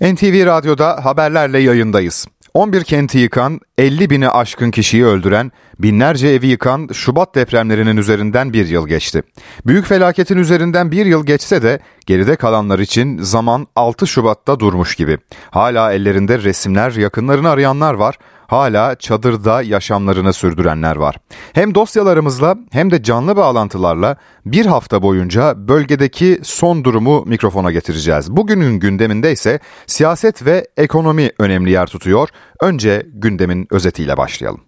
NTV Radyo'da haberlerle yayındayız. 11 kenti yıkan, 50 bini aşkın kişiyi öldüren, binlerce evi yıkan Şubat depremlerinin üzerinden bir yıl geçti. Büyük felaketin üzerinden bir yıl geçse de geride kalanlar için zaman 6 Şubat'ta durmuş gibi. Hala ellerinde resimler, yakınlarını arayanlar var hala çadırda yaşamlarını sürdürenler var. Hem dosyalarımızla hem de canlı bağlantılarla bir hafta boyunca bölgedeki son durumu mikrofona getireceğiz. Bugünün gündeminde ise siyaset ve ekonomi önemli yer tutuyor. Önce gündemin özetiyle başlayalım.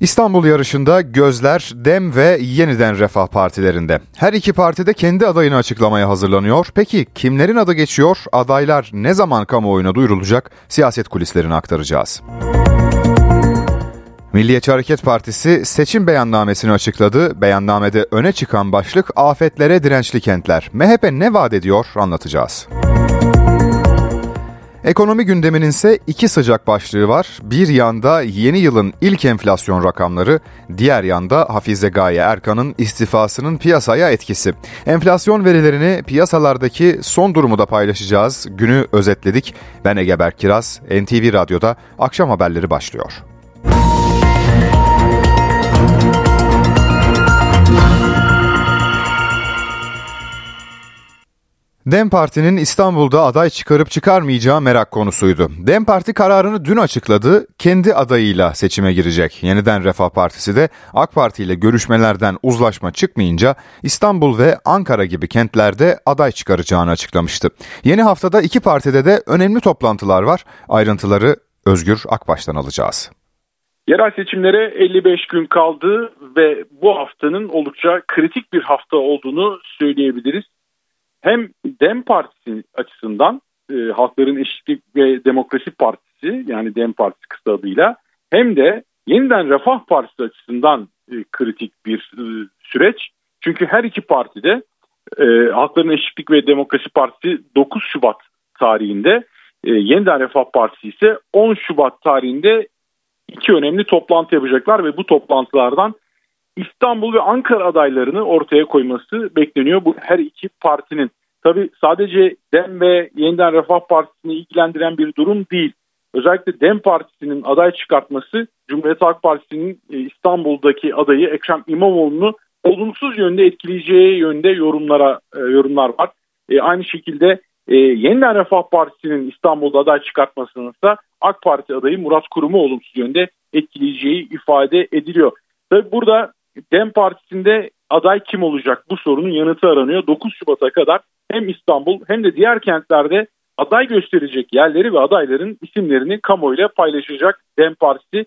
İstanbul yarışında gözler Dem ve Yeniden Refah partilerinde. Her iki parti de kendi adayını açıklamaya hazırlanıyor. Peki kimlerin adı geçiyor? Adaylar ne zaman kamuoyuna duyurulacak? Siyaset kulislerini aktaracağız. Milliyetçi Hareket Partisi seçim beyannamesini açıkladı. Beyannamede öne çıkan başlık afetlere dirençli kentler. MHP ne vaat ediyor anlatacağız. Ekonomi gündeminin ise iki sıcak başlığı var. Bir yanda yeni yılın ilk enflasyon rakamları, diğer yanda Hafize Gaye Erkan'ın istifasının piyasaya etkisi. Enflasyon verilerini piyasalardaki son durumu da paylaşacağız. Günü özetledik. Ben Ege Berkiraz, NTV Radyo'da akşam haberleri başlıyor. Dem Parti'nin İstanbul'da aday çıkarıp çıkarmayacağı merak konusuydu. Dem Parti kararını dün açıkladı. Kendi adayıyla seçime girecek. Yeniden Refah Partisi de AK Parti ile görüşmelerden uzlaşma çıkmayınca İstanbul ve Ankara gibi kentlerde aday çıkaracağını açıklamıştı. Yeni haftada iki partide de önemli toplantılar var. Ayrıntıları Özgür Akbaş'tan alacağız. Yerel seçimlere 55 gün kaldı ve bu haftanın oldukça kritik bir hafta olduğunu söyleyebiliriz hem Dem Partisi açısından e, Halkların Eşitlik ve Demokrasi Partisi yani Dem Partisi kısa adıyla hem de yeniden Refah Partisi açısından e, kritik bir e, süreç. Çünkü her iki partide e, Halkların Eşitlik ve Demokrasi Partisi 9 Şubat tarihinde e, yeniden Refah Partisi ise 10 Şubat tarihinde iki önemli toplantı yapacaklar ve bu toplantılardan İstanbul ve Ankara adaylarını ortaya koyması bekleniyor. Bu her iki partinin. Tabi sadece DEM ve Yeniden Refah Partisi'ni ilgilendiren bir durum değil. Özellikle DEM Partisi'nin aday çıkartması Cumhuriyet Halk Partisi'nin e, İstanbul'daki adayı Ekrem İmamoğlu'nu olumsuz yönde etkileyeceği yönde yorumlara e, yorumlar var. E, aynı şekilde e, Yeniden Refah Partisi'nin İstanbul'da aday çıkartmasının ise AK Parti adayı Murat Kurum'u olumsuz yönde etkileyeceği ifade ediliyor. Tabi burada DEM Partisi'nde aday kim olacak bu sorunun yanıtı aranıyor. 9 Şubat'a kadar hem İstanbul hem de diğer kentlerde aday gösterecek yerleri ve adayların isimlerini kamuoyuyla paylaşacak DEM Partisi.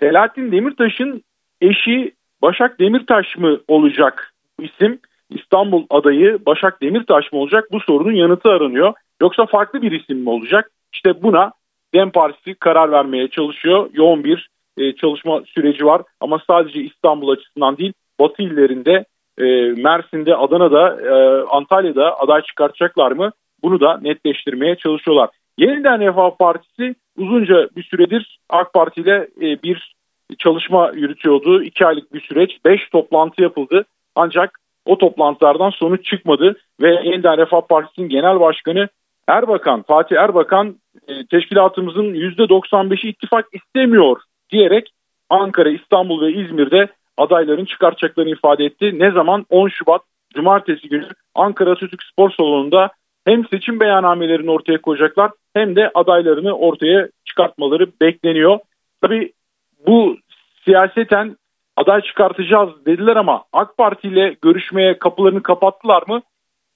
Selahattin Demirtaş'ın eşi Başak Demirtaş mı olacak bu isim? İstanbul adayı Başak Demirtaş mı olacak? Bu sorunun yanıtı aranıyor. Yoksa farklı bir isim mi olacak? İşte buna DEM Partisi karar vermeye çalışıyor. Yoğun bir e, çalışma süreci var ama sadece İstanbul açısından değil Batı illerinde e, Mersin'de, Adana'da, e, Antalya'da aday çıkartacaklar mı? Bunu da netleştirmeye çalışıyorlar. Yeniden Refah Partisi uzunca bir süredir AK Parti ile e, bir çalışma yürütüyordu. İki aylık bir süreç. Beş toplantı yapıldı. Ancak o toplantılardan sonuç çıkmadı ve Yeniden Refah Partisi'nin genel başkanı Erbakan, Fatih Erbakan e, teşkilatımızın %95'i ittifak istemiyor diyerek Ankara, İstanbul ve İzmir'de adayların çıkartacaklarını ifade etti. Ne zaman? 10 Şubat Cumartesi günü Ankara Atatürk Spor Salonu'nda hem seçim beyannamelerini ortaya koyacaklar hem de adaylarını ortaya çıkartmaları bekleniyor. Tabii bu siyaseten aday çıkartacağız dediler ama AK Parti ile görüşmeye kapılarını kapattılar mı?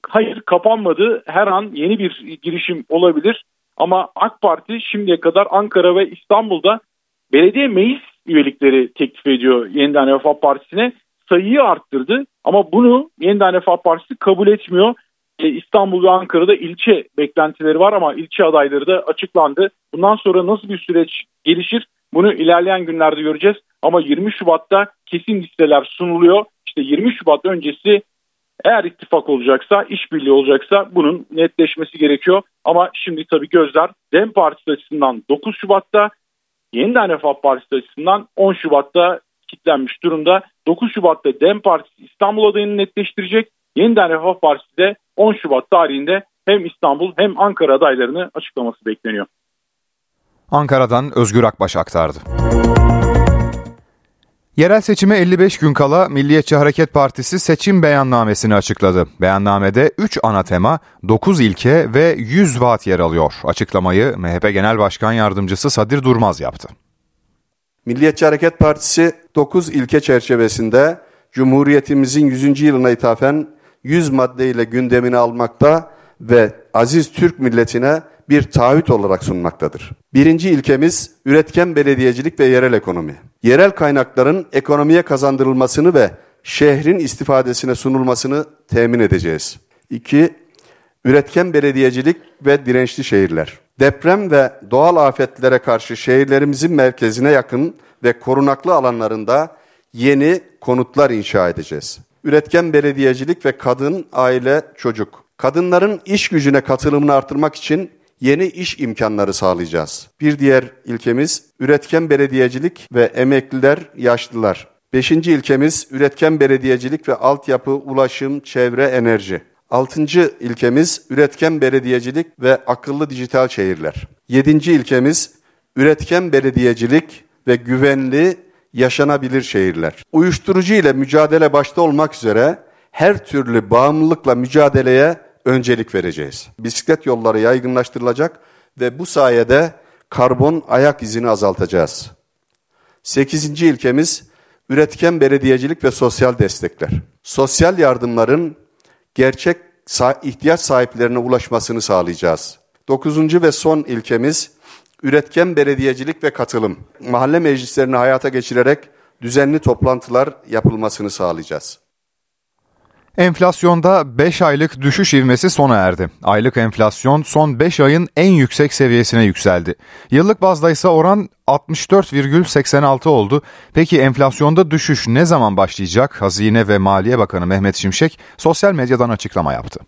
Hayır kapanmadı. Her an yeni bir girişim olabilir. Ama AK Parti şimdiye kadar Ankara ve İstanbul'da belediye meclis üyelikleri teklif ediyor Yeniden Refah Partisi'ne. Sayıyı arttırdı ama bunu Yeniden Refah Partisi kabul etmiyor. E, İstanbul ve Ankara'da ilçe beklentileri var ama ilçe adayları da açıklandı. Bundan sonra nasıl bir süreç gelişir bunu ilerleyen günlerde göreceğiz. Ama 20 Şubat'ta kesin listeler sunuluyor. İşte 20 Şubat öncesi eğer ittifak olacaksa, işbirliği olacaksa bunun netleşmesi gerekiyor. Ama şimdi tabii gözler DEM Partisi açısından 9 Şubat'ta, Yeniden Refah Partisi açısından 10 Şubat'ta kitlenmiş durumda. 9 Şubat'ta DEM Partisi İstanbul adayını netleştirecek. Yeniden Refah Partisi de 10 Şubat tarihinde hem İstanbul hem Ankara adaylarını açıklaması bekleniyor. Ankara'dan Özgür Akbaş aktardı. Yerel seçime 55 gün kala Milliyetçi Hareket Partisi seçim beyannamesini açıkladı. Beyannamede 3 ana tema, 9 ilke ve 100 vaat yer alıyor. Açıklamayı MHP Genel Başkan Yardımcısı Sadir Durmaz yaptı. Milliyetçi Hareket Partisi 9 ilke çerçevesinde Cumhuriyetimizin 100. yılına ithafen 100 maddeyle gündemini almakta ve aziz Türk milletine bir taahhüt olarak sunmaktadır. Birinci ilkemiz üretken belediyecilik ve yerel ekonomi. Yerel kaynakların ekonomiye kazandırılmasını ve şehrin istifadesine sunulmasını temin edeceğiz. İki, üretken belediyecilik ve dirençli şehirler. Deprem ve doğal afetlere karşı şehirlerimizin merkezine yakın ve korunaklı alanlarında yeni konutlar inşa edeceğiz. Üretken belediyecilik ve kadın, aile, çocuk. Kadınların iş gücüne katılımını artırmak için yeni iş imkanları sağlayacağız. Bir diğer ilkemiz üretken belediyecilik ve emekliler, yaşlılar. Beşinci ilkemiz üretken belediyecilik ve altyapı, ulaşım, çevre, enerji. Altıncı ilkemiz üretken belediyecilik ve akıllı dijital şehirler. Yedinci ilkemiz üretken belediyecilik ve güvenli yaşanabilir şehirler. Uyuşturucu ile mücadele başta olmak üzere her türlü bağımlılıkla mücadeleye öncelik vereceğiz. Bisiklet yolları yaygınlaştırılacak ve bu sayede karbon ayak izini azaltacağız. Sekizinci ilkemiz üretken belediyecilik ve sosyal destekler. Sosyal yardımların gerçek ihtiyaç sahiplerine ulaşmasını sağlayacağız. Dokuzuncu ve son ilkemiz üretken belediyecilik ve katılım. Mahalle meclislerini hayata geçirerek düzenli toplantılar yapılmasını sağlayacağız. Enflasyonda 5 aylık düşüş ivmesi sona erdi. Aylık enflasyon son 5 ayın en yüksek seviyesine yükseldi. Yıllık bazda ise oran 64,86 oldu. Peki enflasyonda düşüş ne zaman başlayacak? Hazine ve Maliye Bakanı Mehmet Şimşek sosyal medyadan açıklama yaptı.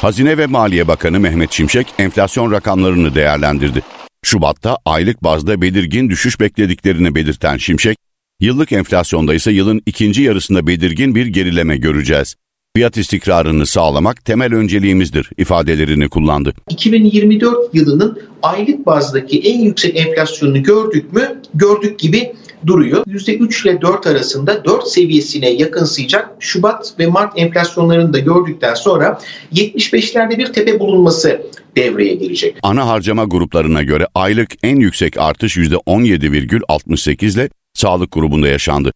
Hazine ve Maliye Bakanı Mehmet Şimşek enflasyon rakamlarını değerlendirdi. Şubat'ta aylık bazda belirgin düşüş beklediklerini belirten Şimşek, Yıllık enflasyonda ise yılın ikinci yarısında belirgin bir gerileme göreceğiz. Fiyat istikrarını sağlamak temel önceliğimizdir ifadelerini kullandı. 2024 yılının aylık bazdaki en yüksek enflasyonunu gördük mü? Gördük gibi duruyor. %3 ile 4 arasında 4 seviyesine yakınsayacak Şubat ve Mart enflasyonlarını da gördükten sonra 75'lerde bir tepe bulunması devreye girecek. Ana harcama gruplarına göre aylık en yüksek artış %17,68 ile sağlık grubunda yaşandı.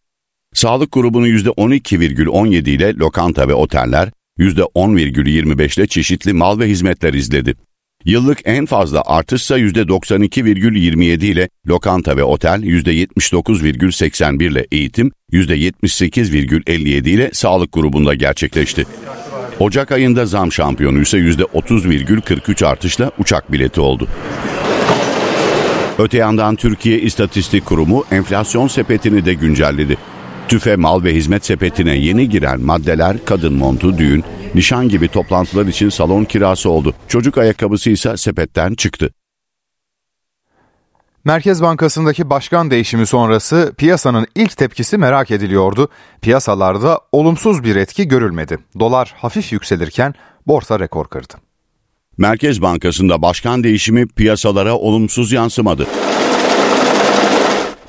Sağlık grubunu %12,17 ile lokanta ve oteller, %10,25 ile çeşitli mal ve hizmetler izledi. Yıllık en fazla artışsa %92,27 ile lokanta ve otel, %79,81 ile eğitim, %78,57 ile sağlık grubunda gerçekleşti. Ocak ayında zam şampiyonu ise %30,43 artışla uçak bileti oldu. Öte yandan Türkiye İstatistik Kurumu enflasyon sepetini de güncelledi. TÜFE mal ve hizmet sepetine yeni giren maddeler kadın montu, düğün, nişan gibi toplantılar için salon kirası oldu. Çocuk ayakkabısı ise sepetten çıktı. Merkez Bankası'ndaki başkan değişimi sonrası piyasanın ilk tepkisi merak ediliyordu. Piyasalarda olumsuz bir etki görülmedi. Dolar hafif yükselirken borsa rekor kırdı. Merkez Bankası'nda başkan değişimi piyasalara olumsuz yansımadı.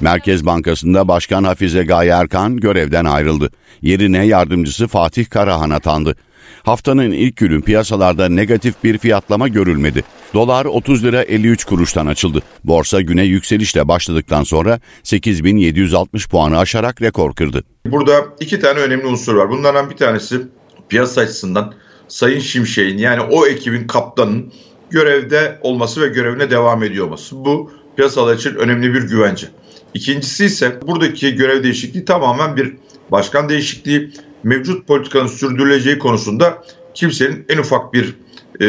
Merkez Bankası'nda Başkan Hafize Gaye Erkan görevden ayrıldı. Yerine yardımcısı Fatih Karahan atandı. Haftanın ilk günü piyasalarda negatif bir fiyatlama görülmedi. Dolar 30 lira 53 kuruştan açıldı. Borsa güne yükselişle başladıktan sonra 8760 puanı aşarak rekor kırdı. Burada iki tane önemli unsur var. Bunlardan bir tanesi piyasa açısından Sayın Şimşek'in yani o ekibin kaptanın görevde olması ve görevine devam ediyor olması. Bu piyasalar için önemli bir güvence. İkincisi ise buradaki görev değişikliği tamamen bir başkan değişikliği. Mevcut politikanın sürdürüleceği konusunda kimsenin en ufak bir e,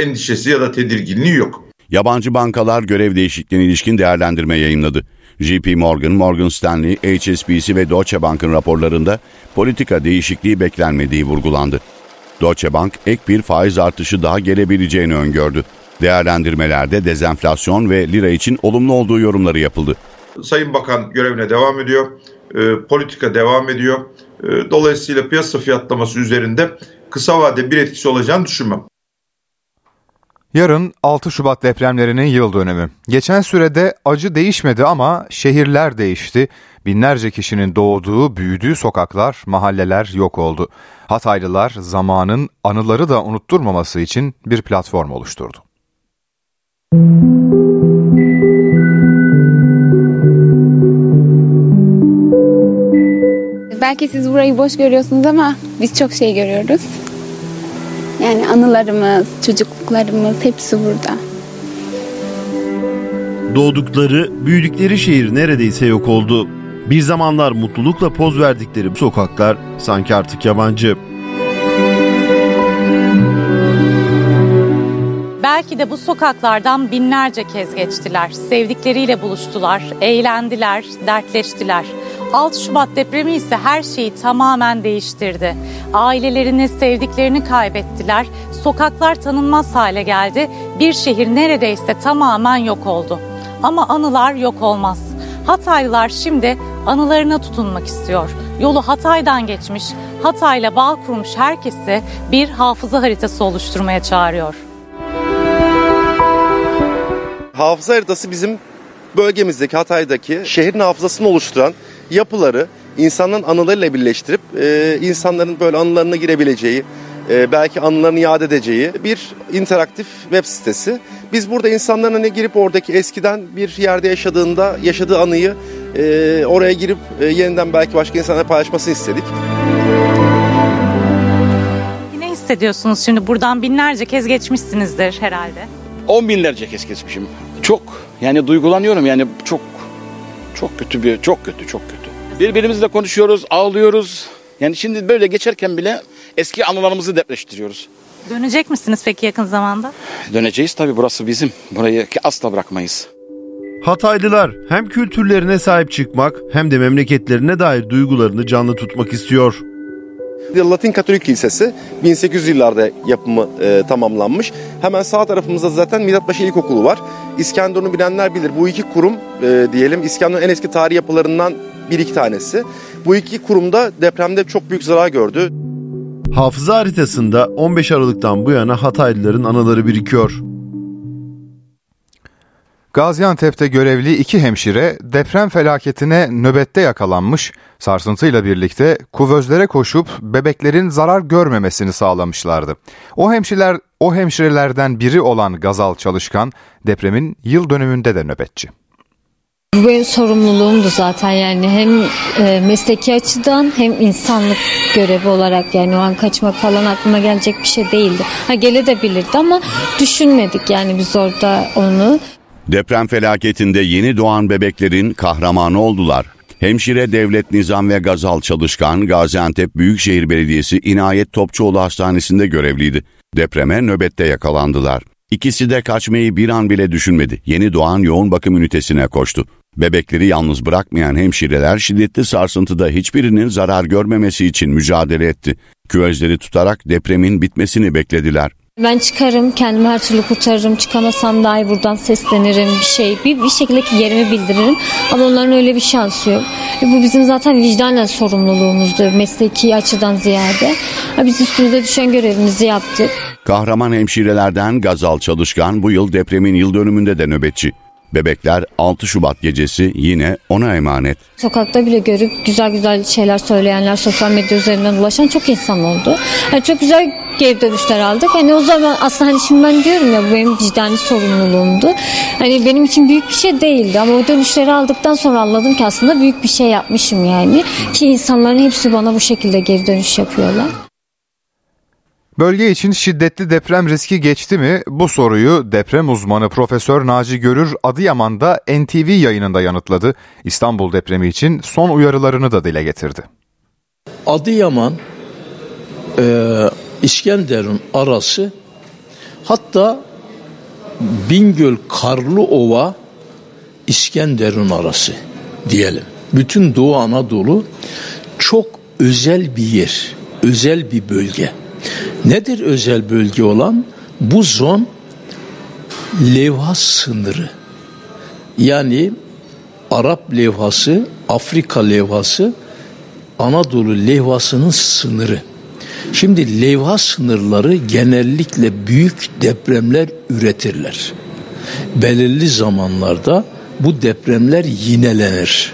endişesi ya da tedirginliği yok. Yabancı bankalar görev değişikliğine ilişkin değerlendirme yayınladı. JP Morgan, Morgan Stanley, HSBC ve Deutsche Bank'ın raporlarında politika değişikliği beklenmediği vurgulandı. Deutsche Bank ek bir faiz artışı daha gelebileceğini öngördü. Değerlendirmelerde dezenflasyon ve lira için olumlu olduğu yorumları yapıldı. Sayın Bakan görevine devam ediyor. E, politika devam ediyor. E, dolayısıyla piyasa fiyatlaması üzerinde kısa vade bir etkisi olacağını düşünmem. Yarın 6 Şubat depremlerinin yıl dönümü. Geçen sürede acı değişmedi ama şehirler değişti. Binlerce kişinin doğduğu, büyüdüğü sokaklar, mahalleler yok oldu. Hataylılar zamanın anıları da unutturmaması için bir platform oluşturdu. Belki siz burayı boş görüyorsunuz ama biz çok şey görüyoruz. Yani anılarımız, çocukluklarımız hepsi burada. Doğdukları, büyüdükleri şehir neredeyse yok oldu. Bir zamanlar mutlulukla poz verdikleri bu sokaklar sanki artık yabancı. Belki de bu sokaklardan binlerce kez geçtiler. Sevdikleriyle buluştular, eğlendiler, dertleştiler. 6 Şubat depremi ise her şeyi tamamen değiştirdi. Ailelerini, sevdiklerini kaybettiler. Sokaklar tanınmaz hale geldi. Bir şehir neredeyse tamamen yok oldu. Ama anılar yok olmaz. Hataylılar şimdi anılarına tutunmak istiyor. Yolu Hatay'dan geçmiş, Hatay'la bağ kurmuş herkesi bir hafıza haritası oluşturmaya çağırıyor. Hafıza haritası bizim bölgemizdeki Hatay'daki şehrin hafızasını oluşturan yapıları insanların anılarıyla birleştirip e, insanların böyle anılarına girebileceği, e, belki anılarını yad edeceği bir interaktif web sitesi. Biz burada insanların hani girip oradaki eskiden bir yerde yaşadığında yaşadığı anıyı e, oraya girip e, yeniden belki başka insanlara paylaşmasını istedik. Ne hissediyorsunuz şimdi? Buradan binlerce kez geçmişsinizdir herhalde. On binlerce kez geçmişim. Çok yani duygulanıyorum yani çok çok kötü bir çok kötü çok kötü. Birbirimizle konuşuyoruz, ağlıyoruz. Yani şimdi böyle geçerken bile eski anılarımızı depreştiriyoruz. Dönecek misiniz peki yakın zamanda? Döneceğiz tabii burası bizim. Burayı asla bırakmayız. Hataylılar hem kültürlerine sahip çıkmak hem de memleketlerine dair duygularını canlı tutmak istiyor. Latin Katolik Kilisesi 1800 yıllarda yapımı e, tamamlanmış. Hemen sağ tarafımızda zaten Mithatpaşa İlkokulu var. İskenderun'u bilenler bilir. Bu iki kurum e, diyelim İskenderun en eski tarih yapılarından bir iki tanesi. Bu iki kurumda depremde çok büyük zarar gördü. Hafıza haritasında 15 Aralık'tan bu yana Hataylıların anıları birikiyor. Gaziantep'te görevli iki hemşire deprem felaketine nöbette yakalanmış, sarsıntıyla birlikte kuvözlere koşup bebeklerin zarar görmemesini sağlamışlardı. O hemşireler, o hemşirelerden biri olan Gazal Çalışkan depremin yıl dönümünde de nöbetçi. Bu benim sorumluluğumdu zaten yani hem e, mesleki açıdan hem insanlık görevi olarak yani o an kaçmak falan aklıma gelecek bir şey değildi. Ha gelebilirdi ama düşünmedik yani biz orada onu. Deprem felaketinde yeni doğan bebeklerin kahramanı oldular. Hemşire Devlet Nizam ve Gazal Çalışkan Gaziantep Büyükşehir Belediyesi İnayet Topçuoğlu Hastanesi'nde görevliydi. Depreme nöbette yakalandılar. İkisi de kaçmayı bir an bile düşünmedi. Yeni doğan yoğun bakım ünitesine koştu. Bebekleri yalnız bırakmayan hemşireler şiddetli sarsıntıda hiçbirinin zarar görmemesi için mücadele etti. Küvezleri tutarak depremin bitmesini beklediler. Ben çıkarım, kendimi her türlü kurtarırım. Çıkamasam dahi buradan seslenirim bir şey. Bir, bir şekilde yerimi bildiririm. Ama onların öyle bir şansı yok. E bu bizim zaten vicdanen sorumluluğumuzdu. Mesleki açıdan ziyade. Biz üstümüze düşen görevimizi yaptık. Kahraman hemşirelerden Gazal Çalışkan bu yıl depremin yıl dönümünde de nöbetçi. Bebekler 6 Şubat gecesi yine ona emanet. Sokakta bile görüp güzel güzel şeyler söyleyenler, sosyal medya üzerinden ulaşan çok insan oldu. Yani çok güzel geri dönüşler aldık. Hani o zaman aslında hani şimdi ben diyorum ya bu benim vicdani sorumluluğumdu. Hani benim için büyük bir şey değildi ama o dönüşleri aldıktan sonra anladım ki aslında büyük bir şey yapmışım yani. Ki insanların hepsi bana bu şekilde geri dönüş yapıyorlar. Bölge için şiddetli deprem riski geçti mi? Bu soruyu deprem uzmanı Profesör Naci Görür Adıyaman'da NTV yayınında yanıtladı. İstanbul depremi için son uyarılarını da dile getirdi. Adıyaman, e, İskenderun arası hatta Bingöl Karlıova İskenderun arası diyelim. Bütün Doğu Anadolu çok özel bir yer, özel bir bölge. Nedir özel bölge olan? Bu zon levha sınırı. Yani Arap levhası, Afrika levhası, Anadolu levhasının sınırı. Şimdi levha sınırları genellikle büyük depremler üretirler. Belirli zamanlarda bu depremler yinelenir.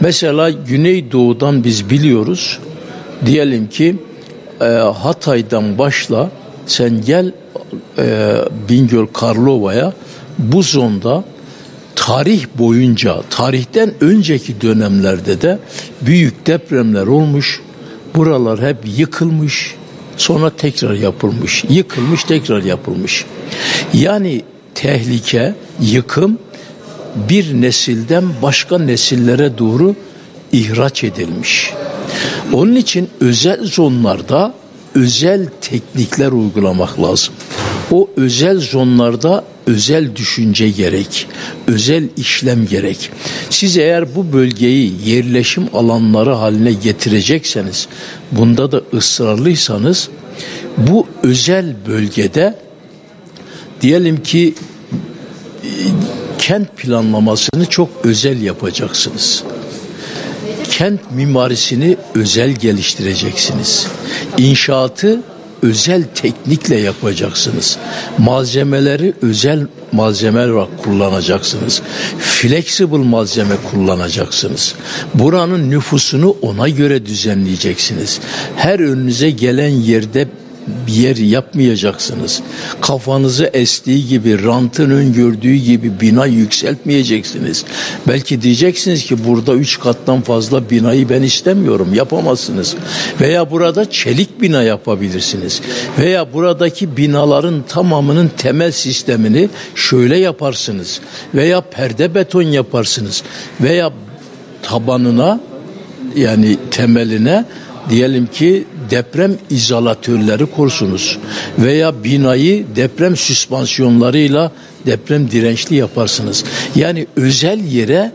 Mesela Güneydoğu'dan biz biliyoruz. Diyelim ki e, Hatay'dan başla sen gel e, Bingöl Karlova'ya bu zonda tarih boyunca tarihten önceki dönemlerde de büyük depremler olmuş. Buralar hep yıkılmış. Sonra tekrar yapılmış. Yıkılmış tekrar yapılmış. Yani tehlike, yıkım bir nesilden başka nesillere doğru ihraç edilmiş. Onun için özel zonlarda özel teknikler uygulamak lazım. O özel zonlarda özel düşünce gerek, özel işlem gerek. Siz eğer bu bölgeyi yerleşim alanları haline getirecekseniz, bunda da ısrarlıysanız bu özel bölgede diyelim ki kent planlamasını çok özel yapacaksınız. Kent mimarisini özel geliştireceksiniz. İnşaatı özel teknikle yapacaksınız. Malzemeleri özel malzeme olarak kullanacaksınız. Flexible malzeme kullanacaksınız. Buranın nüfusunu ona göre düzenleyeceksiniz. Her önünüze gelen yerde yer yapmayacaksınız. Kafanızı estiği gibi, rantın öngördüğü gibi bina yükseltmeyeceksiniz. Belki diyeceksiniz ki burada üç kattan fazla binayı ben istemiyorum, yapamazsınız. Veya burada çelik bina yapabilirsiniz. Veya buradaki binaların tamamının temel sistemini şöyle yaparsınız. Veya perde beton yaparsınız. Veya tabanına yani temeline diyelim ki deprem izolatörleri kursunuz veya binayı deprem süspansiyonlarıyla deprem dirençli yaparsınız. Yani özel yere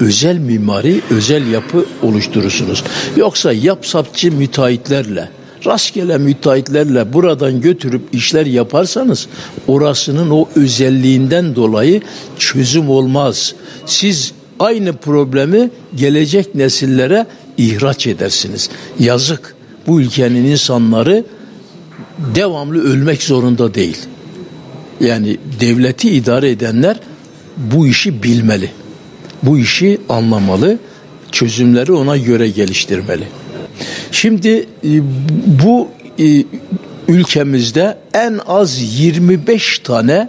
özel mimari, özel yapı oluşturursunuz. Yoksa yapsapçı müteahhitlerle, rastgele müteahhitlerle buradan götürüp işler yaparsanız orasının o özelliğinden dolayı çözüm olmaz. Siz aynı problemi gelecek nesillere ihraç edersiniz. Yazık bu ülkenin insanları devamlı ölmek zorunda değil. Yani devleti idare edenler bu işi bilmeli. Bu işi anlamalı. Çözümleri ona göre geliştirmeli. Şimdi e, bu e, ülkemizde en az 25 tane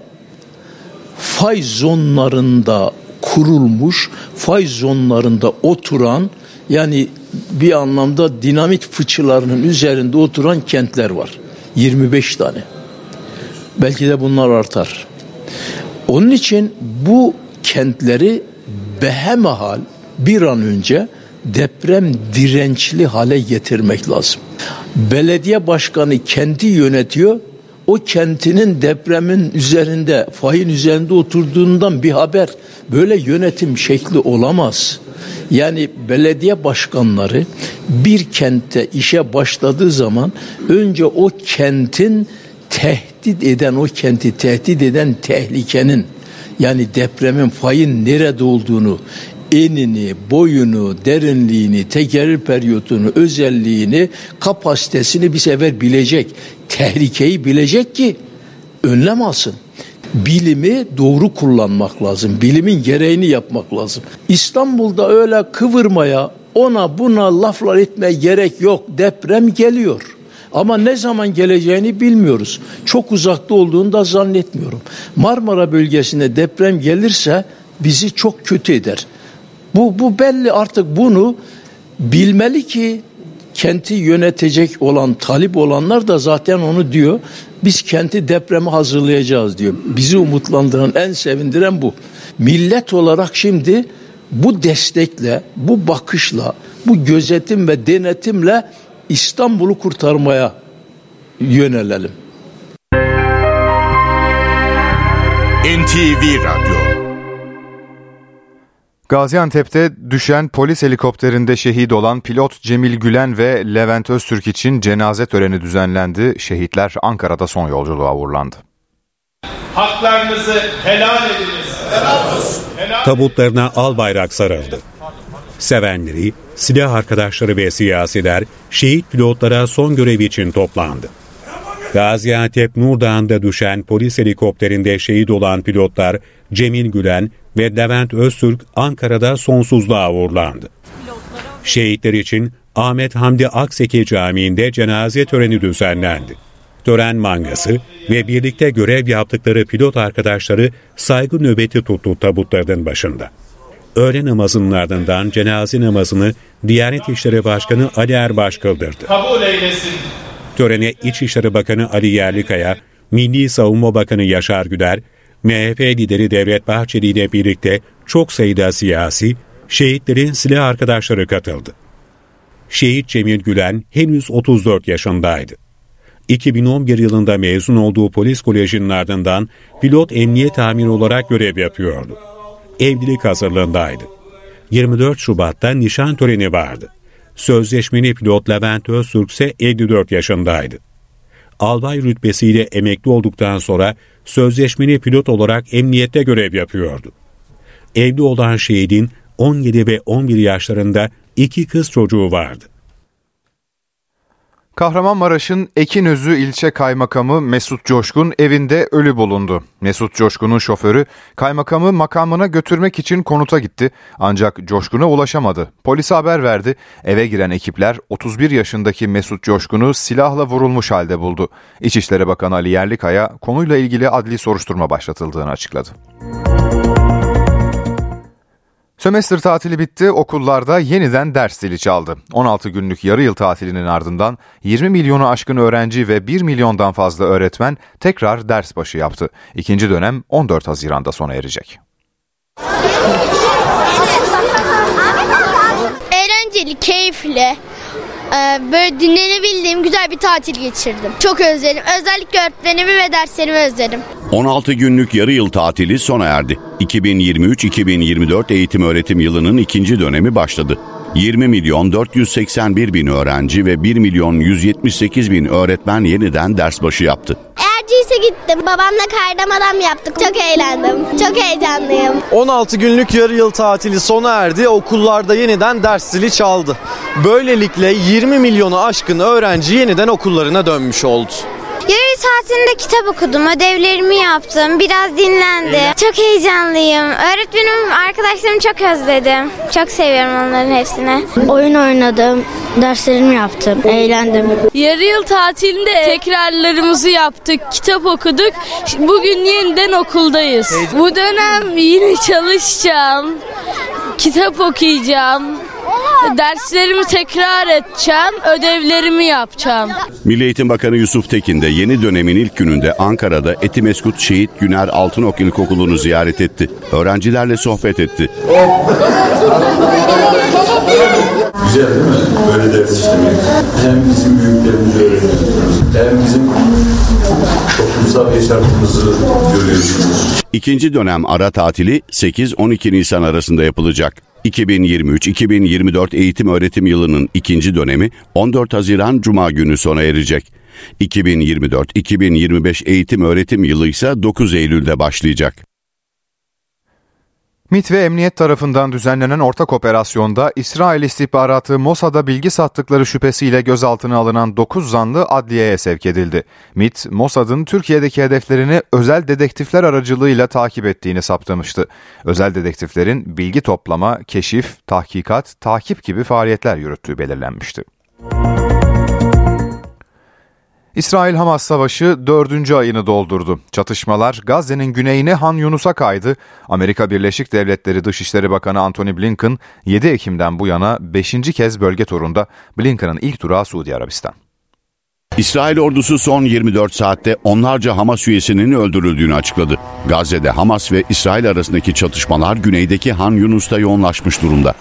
fay zonlarında kurulmuş, fay zonlarında oturan yani bir anlamda dinamit fıçılarının üzerinde oturan kentler var. 25 tane. Belki de bunlar artar. Onun için bu kentleri behemahal bir an önce deprem dirençli hale getirmek lazım. Belediye başkanı kenti yönetiyor. O kentinin depremin üzerinde, fayın üzerinde oturduğundan bir haber. Böyle yönetim şekli olamaz. Yani belediye başkanları bir kentte işe başladığı zaman önce o kentin tehdit eden o kenti tehdit eden tehlikenin yani depremin fayın nerede olduğunu enini, boyunu, derinliğini, tekerrür periyotunu, özelliğini, kapasitesini bir sefer bilecek. Tehlikeyi bilecek ki önlem alsın bilimi doğru kullanmak lazım. Bilimin gereğini yapmak lazım. İstanbul'da öyle kıvırmaya, ona buna laflar etmeye gerek yok. Deprem geliyor. Ama ne zaman geleceğini bilmiyoruz. Çok uzakta olduğunu da zannetmiyorum. Marmara bölgesinde deprem gelirse bizi çok kötü eder. Bu, bu belli artık bunu bilmeli ki kenti yönetecek olan talip olanlar da zaten onu diyor. Biz kenti depreme hazırlayacağız diyor. Bizi umutlandıran, en sevindiren bu. Millet olarak şimdi bu destekle, bu bakışla, bu gözetim ve denetimle İstanbul'u kurtarmaya yönelelim. NTV Radyo Gaziantep'te düşen polis helikopterinde şehit olan pilot Cemil Gülen ve Levent Öztürk için cenaze töreni düzenlendi. Şehitler Ankara'da son yolculuğa uğurlandı. Haklarınızı helal ediniz. Helal Tabutlarına al bayrak sarıldı. Sevenleri, silah arkadaşları ve siyasiler şehit pilotlara son görev için toplandı. Gaziantep Nurdağ'ında düşen polis helikopterinde şehit olan pilotlar Cemil Gülen ve Levent Öztürk Ankara'da sonsuzluğa uğurlandı. Şehitler için Ahmet Hamdi Akseki Camii'nde cenaze töreni düzenlendi. Tören mangası ve birlikte görev yaptıkları pilot arkadaşları saygı nöbeti tuttu tabutlarının başında. Öğle namazının ardından cenaze namazını Diyanet İşleri Başkanı Ali Erbaş kıldırdı. Kabul eylesin. Törene İçişleri Bakanı Ali Yerlikaya, Milli Savunma Bakanı Yaşar Güler, MHP lideri Devlet Bahçeli ile birlikte çok sayıda siyasi, şehitlerin silah arkadaşları katıldı. Şehit Cemil Gülen henüz 34 yaşındaydı. 2011 yılında mezun olduğu polis kolejinin ardından pilot emniyet amiri olarak görev yapıyordu. Evlilik hazırlığındaydı. 24 Şubat'ta nişan töreni vardı. Sözleşmeli pilot Levent Öztürk ise 54 yaşındaydı. Albay rütbesiyle emekli olduktan sonra sözleşmeli pilot olarak emniyette görev yapıyordu. Evli olan şehidin 17 ve 11 yaşlarında iki kız çocuğu vardı. Kahramanmaraş'ın Ekinözü ilçe kaymakamı Mesut Coşkun evinde ölü bulundu. Mesut Coşkun'un şoförü kaymakamı makamına götürmek için konuta gitti ancak Coşkun'a ulaşamadı. Polise haber verdi. Eve giren ekipler 31 yaşındaki Mesut Coşkun'u silahla vurulmuş halde buldu. İçişleri Bakanı Ali Yerlikaya konuyla ilgili adli soruşturma başlatıldığını açıkladı. Sömestr tatili bitti, okullarda yeniden ders zili çaldı. 16 günlük yarı yıl tatilinin ardından 20 milyonu aşkın öğrenci ve 1 milyondan fazla öğretmen tekrar ders başı yaptı. İkinci dönem 14 Haziran'da sona erecek. Eğlenceli, keyifli. Ee, böyle dinlenebildiğim güzel bir tatil geçirdim. Çok özledim. Özellikle öğretmenimi ve derslerimi özledim. 16 günlük yarı yıl tatili sona erdi. 2023-2024 eğitim öğretim yılının ikinci dönemi başladı. 20 milyon 481 bin öğrenci ve 1 milyon 178 bin öğretmen yeniden ders başı yaptı. Erciyes'e gittim. Babamla kaydım adam yaptık. Çok eğlendim. Çok heyecanlıyım. 16 günlük yarı yıl tatili sona erdi. Okullarda yeniden ders zili çaldı. Böylelikle 20 milyonu aşkın öğrenci yeniden okullarına dönmüş oldu. Saatinde kitap okudum, ödevlerimi yaptım, biraz dinlendim. Çok heyecanlıyım. Öğretmenim, arkadaşlarımı çok özledim. Çok seviyorum onların hepsini. Oyun oynadım, derslerimi yaptım, eğlendim. Yarı yıl tatilinde tekrarlarımızı yaptık, kitap okuduk. Bugün yeniden okuldayız. Bu dönem yine çalışacağım, kitap okuyacağım. Derslerimi tekrar edeceğim, ödevlerimi yapacağım. Milli Eğitim Bakanı Yusuf Tekin de yeni dönemin ilk gününde Ankara'da Etimeskut Şehit Güner Altınok İlkokulu'nu ziyaret etti. Öğrencilerle sohbet etti. Güzel değil mi? Böyle ders işlemek. Hem bizim büyüklerimizi öğreniyorsunuz. Hem bizim toplumsal yaşantımızı görüyorsunuz. İkinci dönem ara tatili 8-12 Nisan arasında yapılacak. 2023-2024 eğitim öğretim yılının ikinci dönemi 14 Haziran Cuma günü sona erecek. 2024-2025 eğitim öğretim yılı ise 9 Eylül'de başlayacak. MİT ve emniyet tarafından düzenlenen ortak operasyonda İsrail istihbaratı Mossad'a bilgi sattıkları şüphesiyle gözaltına alınan 9 zanlı adliyeye sevk edildi. MİT, Mossad'ın Türkiye'deki hedeflerini özel dedektifler aracılığıyla takip ettiğini saptamıştı. Özel dedektiflerin bilgi toplama, keşif, tahkikat, takip gibi faaliyetler yürüttüğü belirlenmişti. İsrail-Hamas savaşı dördüncü ayını doldurdu. Çatışmalar Gazze'nin güneyine Han Yunus'a kaydı. Amerika Birleşik Devletleri Dışişleri Bakanı Antony Blinken 7 Ekim'den bu yana 5. kez bölge turunda. Blinken'ın ilk durağı Suudi Arabistan. İsrail ordusu son 24 saatte onlarca Hamas üyesinin öldürüldüğünü açıkladı. Gazze'de Hamas ve İsrail arasındaki çatışmalar güneydeki Han Yunus'ta yoğunlaşmış durumda.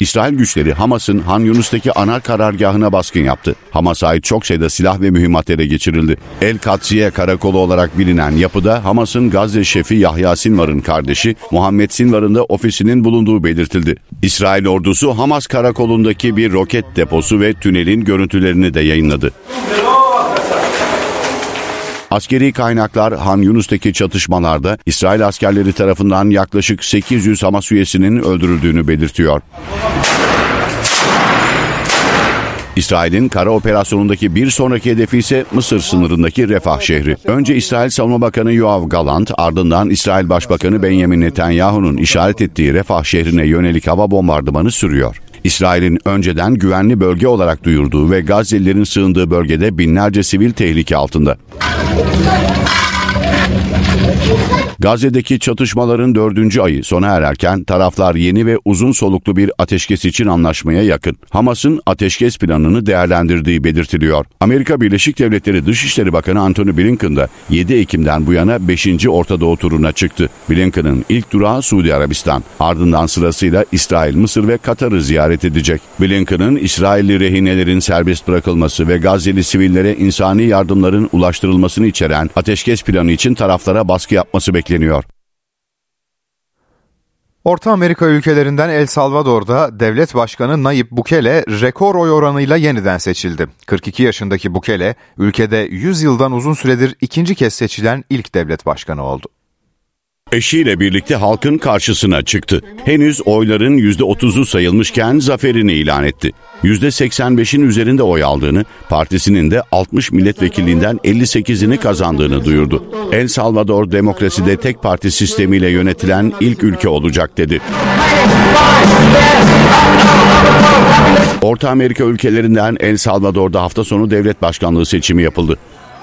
İsrail güçleri Hamas'ın Han Yunus'taki ana karargahına baskın yaptı. Hamas'a ait çok sayıda silah ve mühimmat ele geçirildi. El Katsiye karakolu olarak bilinen yapıda Hamas'ın Gazze şefi Yahya Sinvar'ın kardeşi Muhammed Sinvar'ın da ofisinin bulunduğu belirtildi. İsrail ordusu Hamas karakolundaki bir roket deposu ve tünelin görüntülerini de yayınladı. Askeri kaynaklar Han Yunus'taki çatışmalarda İsrail askerleri tarafından yaklaşık 800 Hamas üyesinin öldürüldüğünü belirtiyor. İsrail'in kara operasyonundaki bir sonraki hedefi ise Mısır sınırındaki Refah şehri. Önce İsrail Savunma Bakanı Yoav Galant, ardından İsrail Başbakanı Benjamin Netanyahu'nun işaret ettiği Refah şehrine yönelik hava bombardımanı sürüyor. İsrail'in önceden güvenli bölge olarak duyurduğu ve Gazze'lilerin sığındığı bölgede binlerce sivil tehlike altında. Gazze'deki çatışmaların dördüncü ayı sona ererken taraflar yeni ve uzun soluklu bir ateşkes için anlaşmaya yakın. Hamas'ın ateşkes planını değerlendirdiği belirtiliyor. Amerika Birleşik Devletleri Dışişleri Bakanı Antony Blinken de 7 Ekim'den bu yana 5. Orta Doğu turuna çıktı. Blinken'ın ilk durağı Suudi Arabistan. Ardından sırasıyla İsrail, Mısır ve Katar'ı ziyaret edecek. Blinken'ın İsrailli rehinelerin serbest bırakılması ve Gazze'li sivillere insani yardımların ulaştırılmasını içeren ateşkes planı için taraflara baskı yapması bekleniyor. Orta Amerika ülkelerinden El Salvador'da devlet başkanı Nayib Bukele rekor oy oranıyla yeniden seçildi. 42 yaşındaki Bukele ülkede 100 yıldan uzun süredir ikinci kez seçilen ilk devlet başkanı oldu. Eşiyle birlikte halkın karşısına çıktı. Henüz oyların %30'u sayılmışken zaferini ilan etti. %85'in üzerinde oy aldığını, partisinin de 60 milletvekilliğinden 58'ini kazandığını duyurdu. El Salvador demokraside tek parti sistemiyle yönetilen ilk ülke olacak dedi. Orta Amerika ülkelerinden El Salvador'da hafta sonu devlet başkanlığı seçimi yapıldı.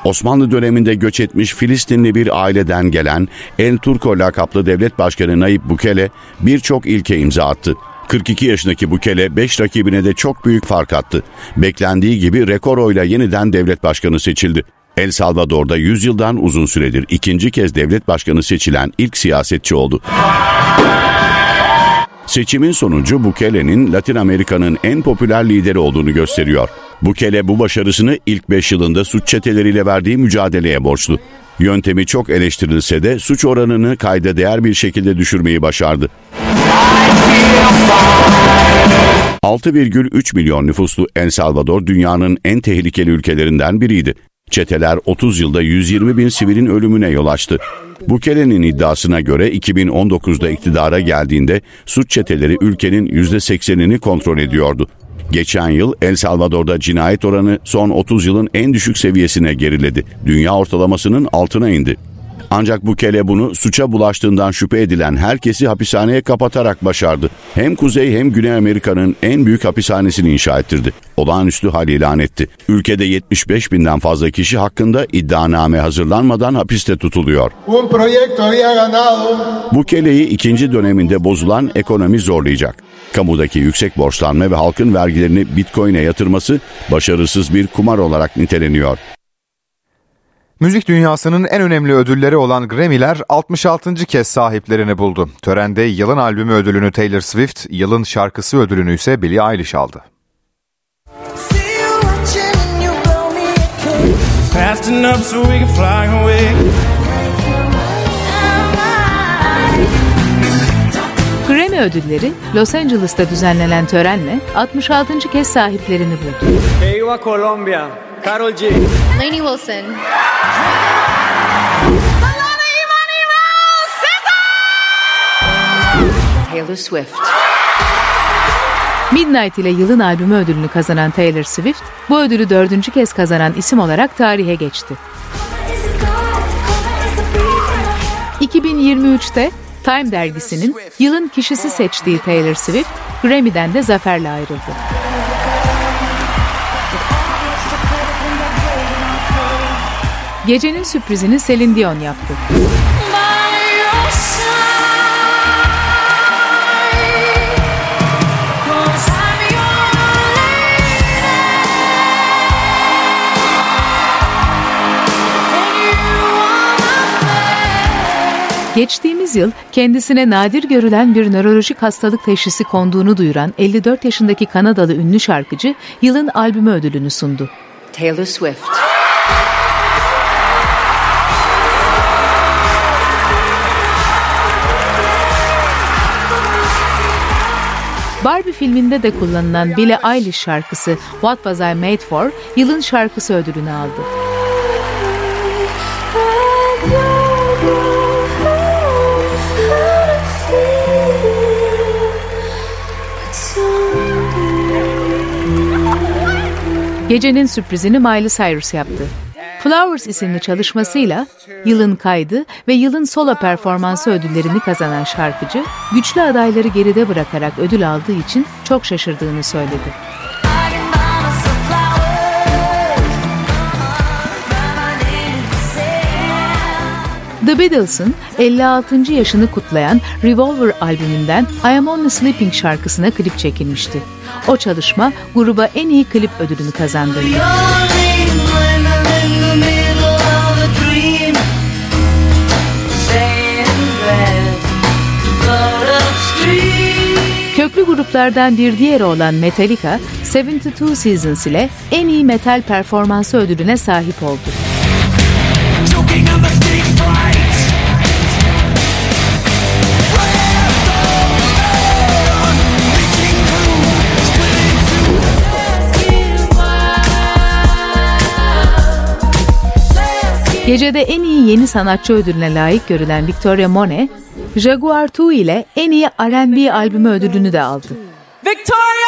Osmanlı döneminde göç etmiş Filistinli bir aileden gelen El Turco lakaplı devlet başkanı Nayib Bukele birçok ilke imza attı. 42 yaşındaki Bukele 5 rakibine de çok büyük fark attı. Beklendiği gibi rekor oyla yeniden devlet başkanı seçildi. El Salvador'da 100 yıldan uzun süredir ikinci kez devlet başkanı seçilen ilk siyasetçi oldu. Seçimin sonucu Bukele'nin Latin Amerika'nın en popüler lideri olduğunu gösteriyor. Bukele bu başarısını ilk 5 yılında suç çeteleriyle verdiği mücadeleye borçlu. Yöntemi çok eleştirilse de suç oranını kayda değer bir şekilde düşürmeyi başardı. 6,3 milyon nüfuslu El Salvador dünyanın en tehlikeli ülkelerinden biriydi. Çeteler 30 yılda 120 bin sivilin ölümüne yol açtı. Bukele'nin iddiasına göre 2019'da iktidara geldiğinde suç çeteleri ülkenin %80'ini kontrol ediyordu. Geçen yıl El Salvador'da cinayet oranı son 30 yılın en düşük seviyesine geriledi. Dünya ortalamasının altına indi. Ancak Bukele bunu suça bulaştığından şüphe edilen herkesi hapishaneye kapatarak başardı. Hem Kuzey hem Güney Amerika'nın en büyük hapishanesini inşa ettirdi. Olağanüstü hal ilan etti. Ülkede 75 binden fazla kişi hakkında iddianame hazırlanmadan hapiste tutuluyor. Bukele'yi ikinci döneminde bozulan ekonomi zorlayacak. Kamudaki yüksek borçlanma ve halkın vergilerini bitcoin'e yatırması başarısız bir kumar olarak niteleniyor. Müzik dünyasının en önemli ödülleri olan Grammy'ler 66. kez sahiplerini buldu. Törende yılın albümü ödülünü Taylor Swift, yılın şarkısı ödülünü ise Billie Eilish aldı. Grammy ödülleri Los Angeles'ta düzenlenen törenle 66. kez sahiplerini buldu. Viva Colombia, Carol G. Lainey Wilson. Taylor Swift. Midnight ile yılın albümü ödülünü kazanan Taylor Swift, bu ödülü dördüncü kez kazanan isim olarak tarihe geçti. 2023'te Time dergisinin yılın kişisi seçtiği Taylor Swift, Grammy'den de zaferle ayrıldı. Gecenin sürprizini Celine Dion yaptı. Geçtiğimiz yıl kendisine nadir görülen bir nörolojik hastalık teşhisi konduğunu duyuran 54 yaşındaki Kanadalı ünlü şarkıcı yılın albümü ödülünü sundu. Taylor Swift. Barbie filminde de kullanılan Billie Eilish şarkısı What Was I Made For yılın şarkısı ödülünü aldı. Gecenin sürprizini Miley Cyrus yaptı. Flowers isimli çalışmasıyla yılın kaydı ve yılın solo performansı ödüllerini kazanan şarkıcı, güçlü adayları geride bırakarak ödül aldığı için çok şaşırdığını söyledi. The Beatles'ın 56. yaşını kutlayan Revolver albümünden I Am Only Sleeping şarkısına klip çekilmişti. O çalışma gruba en iyi klip ödülünü kazandırdı. Köklü gruplardan bir diğeri olan Metallica, 72 Seasons ile en iyi metal performansı ödülüne sahip oldu. Gecede en iyi yeni sanatçı ödülüne layık görülen Victoria Monet, Jaguar 2 ile en iyi R&B albümü ödülünü de aldı. Victoria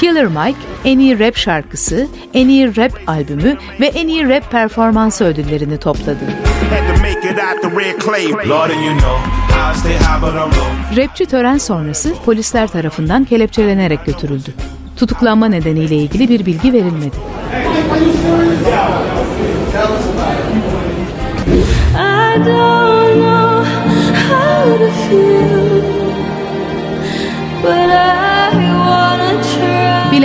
Killer Mike, en iyi rap şarkısı, en iyi rap albümü ve en iyi rap performansı ödüllerini topladı. Rapçi tören sonrası polisler tarafından kelepçelenerek götürüldü. Tutuklanma nedeniyle ilgili bir bilgi verilmedi. I don't know how to feel, but I wanna try.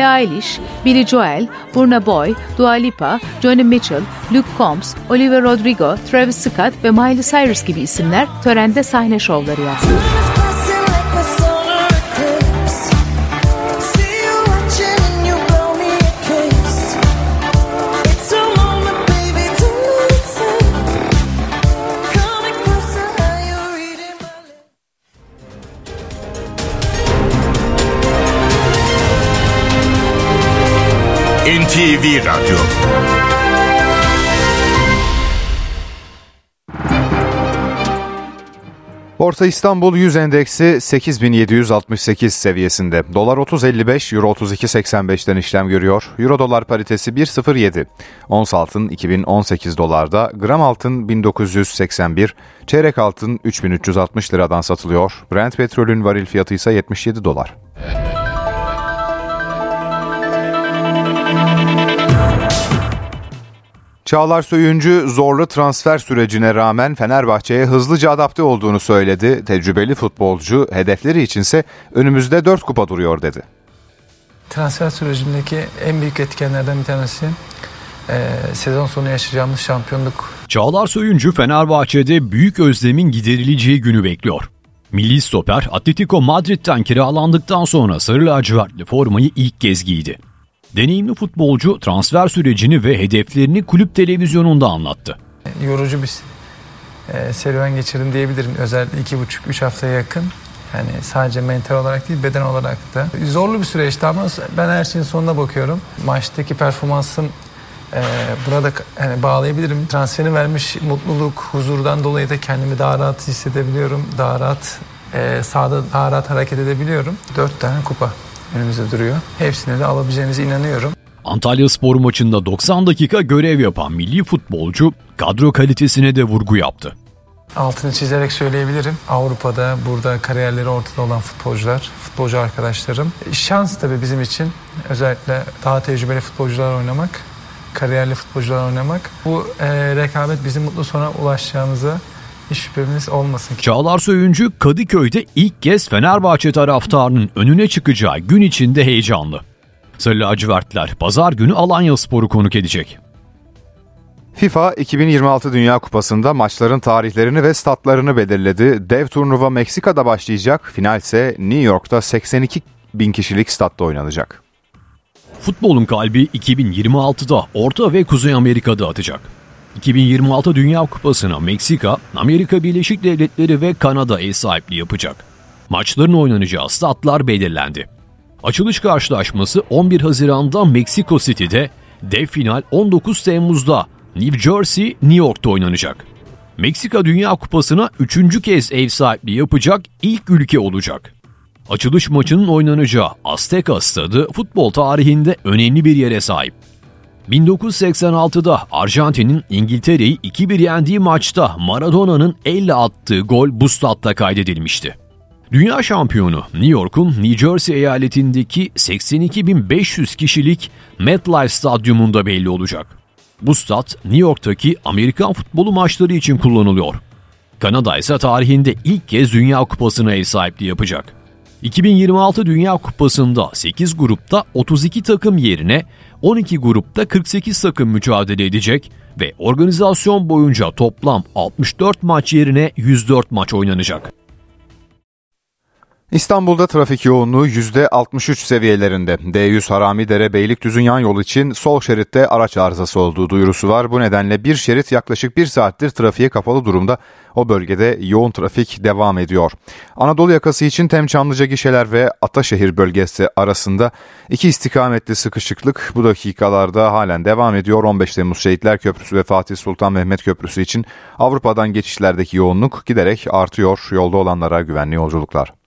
Billie Eilish, Billy Joel, Burna Boy, Dua Lipa, Johnny Mitchell, Luke Combs, Olivia Rodrigo, Travis Scott ve Miley Cyrus gibi isimler törende sahne şovları yaptı. NTV Radyo Borsa İstanbul 100 endeksi 8768 seviyesinde. Dolar 30.55, Euro 32.85'ten işlem görüyor. Euro dolar paritesi 1.07. Ons altın 2018 dolarda, gram altın 1981, çeyrek altın 3360 liradan satılıyor. Brent petrolün varil fiyatı ise 77 dolar. Çağlar Söyüncü zorlu transfer sürecine rağmen Fenerbahçe'ye hızlıca adapte olduğunu söyledi. Tecrübeli futbolcu hedefleri içinse önümüzde 4 kupa duruyor dedi. Transfer sürecindeki en büyük etkenlerden bir tanesi e, sezon sonu yaşayacağımız şampiyonluk. Çağlar Söyüncü Fenerbahçe'de büyük özlemin giderileceği günü bekliyor. Milli stoper Atletico Madrid'den kiralandıktan sonra sarı lacivertli formayı ilk kez giydi. Deneyimli futbolcu transfer sürecini ve hedeflerini kulüp televizyonunda anlattı. Yorucu bir e, serüven geçirdim diyebilirim. Özellikle iki buçuk üç haftaya yakın. Yani sadece mental olarak değil beden olarak da. Zorlu bir süreçti ama ben her şeyin sonuna bakıyorum. Maçtaki performansım e, burada yani bağlayabilirim. Transferini vermiş mutluluk, huzurdan dolayı da kendimi daha rahat hissedebiliyorum. Daha rahat e, daha rahat hareket edebiliyorum. Dört tane kupa önümüzde duruyor. Hepsine de alabileceğimize inanıyorum. Antalya spor maçında 90 dakika görev yapan milli futbolcu kadro kalitesine de vurgu yaptı. Altını çizerek söyleyebilirim. Avrupa'da burada kariyerleri ortada olan futbolcular, futbolcu arkadaşlarım. Şans tabii bizim için özellikle daha tecrübeli futbolcular oynamak, kariyerli futbolcular oynamak. Bu e, rekabet bizim mutlu sona ulaşacağımıza hiç şüphemiz olmasın. Çağlar Söyüncü Kadıköy'de ilk kez Fenerbahçe taraftarının önüne çıkacağı gün içinde heyecanlı. Sarı lacivertler pazar günü Alanya Spor'u konuk edecek. FIFA 2026 Dünya Kupası'nda maçların tarihlerini ve statlarını belirledi. Dev turnuva Meksika'da başlayacak, final ise New York'ta 82 bin kişilik statta oynanacak. Futbolun kalbi 2026'da Orta ve Kuzey Amerika'da atacak. 2026 Dünya Kupası'na Meksika, Amerika Birleşik Devletleri ve Kanada ev sahipliği yapacak. Maçların oynanacağı statlar belirlendi. Açılış karşılaşması 11 Haziran'da Meksiko City'de, dev final 19 Temmuz'da New Jersey, New York'ta oynanacak. Meksika Dünya Kupası'na üçüncü kez ev sahipliği yapacak ilk ülke olacak. Açılış maçının oynanacağı Azteca Stadı futbol tarihinde önemli bir yere sahip. 1986'da Arjantin'in İngiltere'yi 2-1 yendiği maçta Maradona'nın elle attığı gol bu statta kaydedilmişti. Dünya şampiyonu New York'un New Jersey eyaletindeki 82.500 kişilik MetLife Stadyumunda belli olacak. Bu stat New York'taki Amerikan futbolu maçları için kullanılıyor. Kanada ise tarihinde ilk kez Dünya Kupası'na ev sahipliği yapacak. 2026 Dünya Kupası'nda 8 grupta 32 takım yerine 12 grupta 48 takım mücadele edecek ve organizasyon boyunca toplam 64 maç yerine 104 maç oynanacak. İstanbul'da trafik yoğunluğu %63 seviyelerinde. D100 Haramidere Beylikdüzü yan yol için sol şeritte araç arızası olduğu duyurusu var. Bu nedenle bir şerit yaklaşık bir saattir trafiğe kapalı durumda. O bölgede yoğun trafik devam ediyor. Anadolu yakası için Temçamlıca gişeler ve Ataşehir bölgesi arasında iki istikametli sıkışıklık bu dakikalarda halen devam ediyor. 15 Temmuz Şehitler Köprüsü ve Fatih Sultan Mehmet Köprüsü için Avrupa'dan geçişlerdeki yoğunluk giderek artıyor. Yolda olanlara güvenli yolculuklar.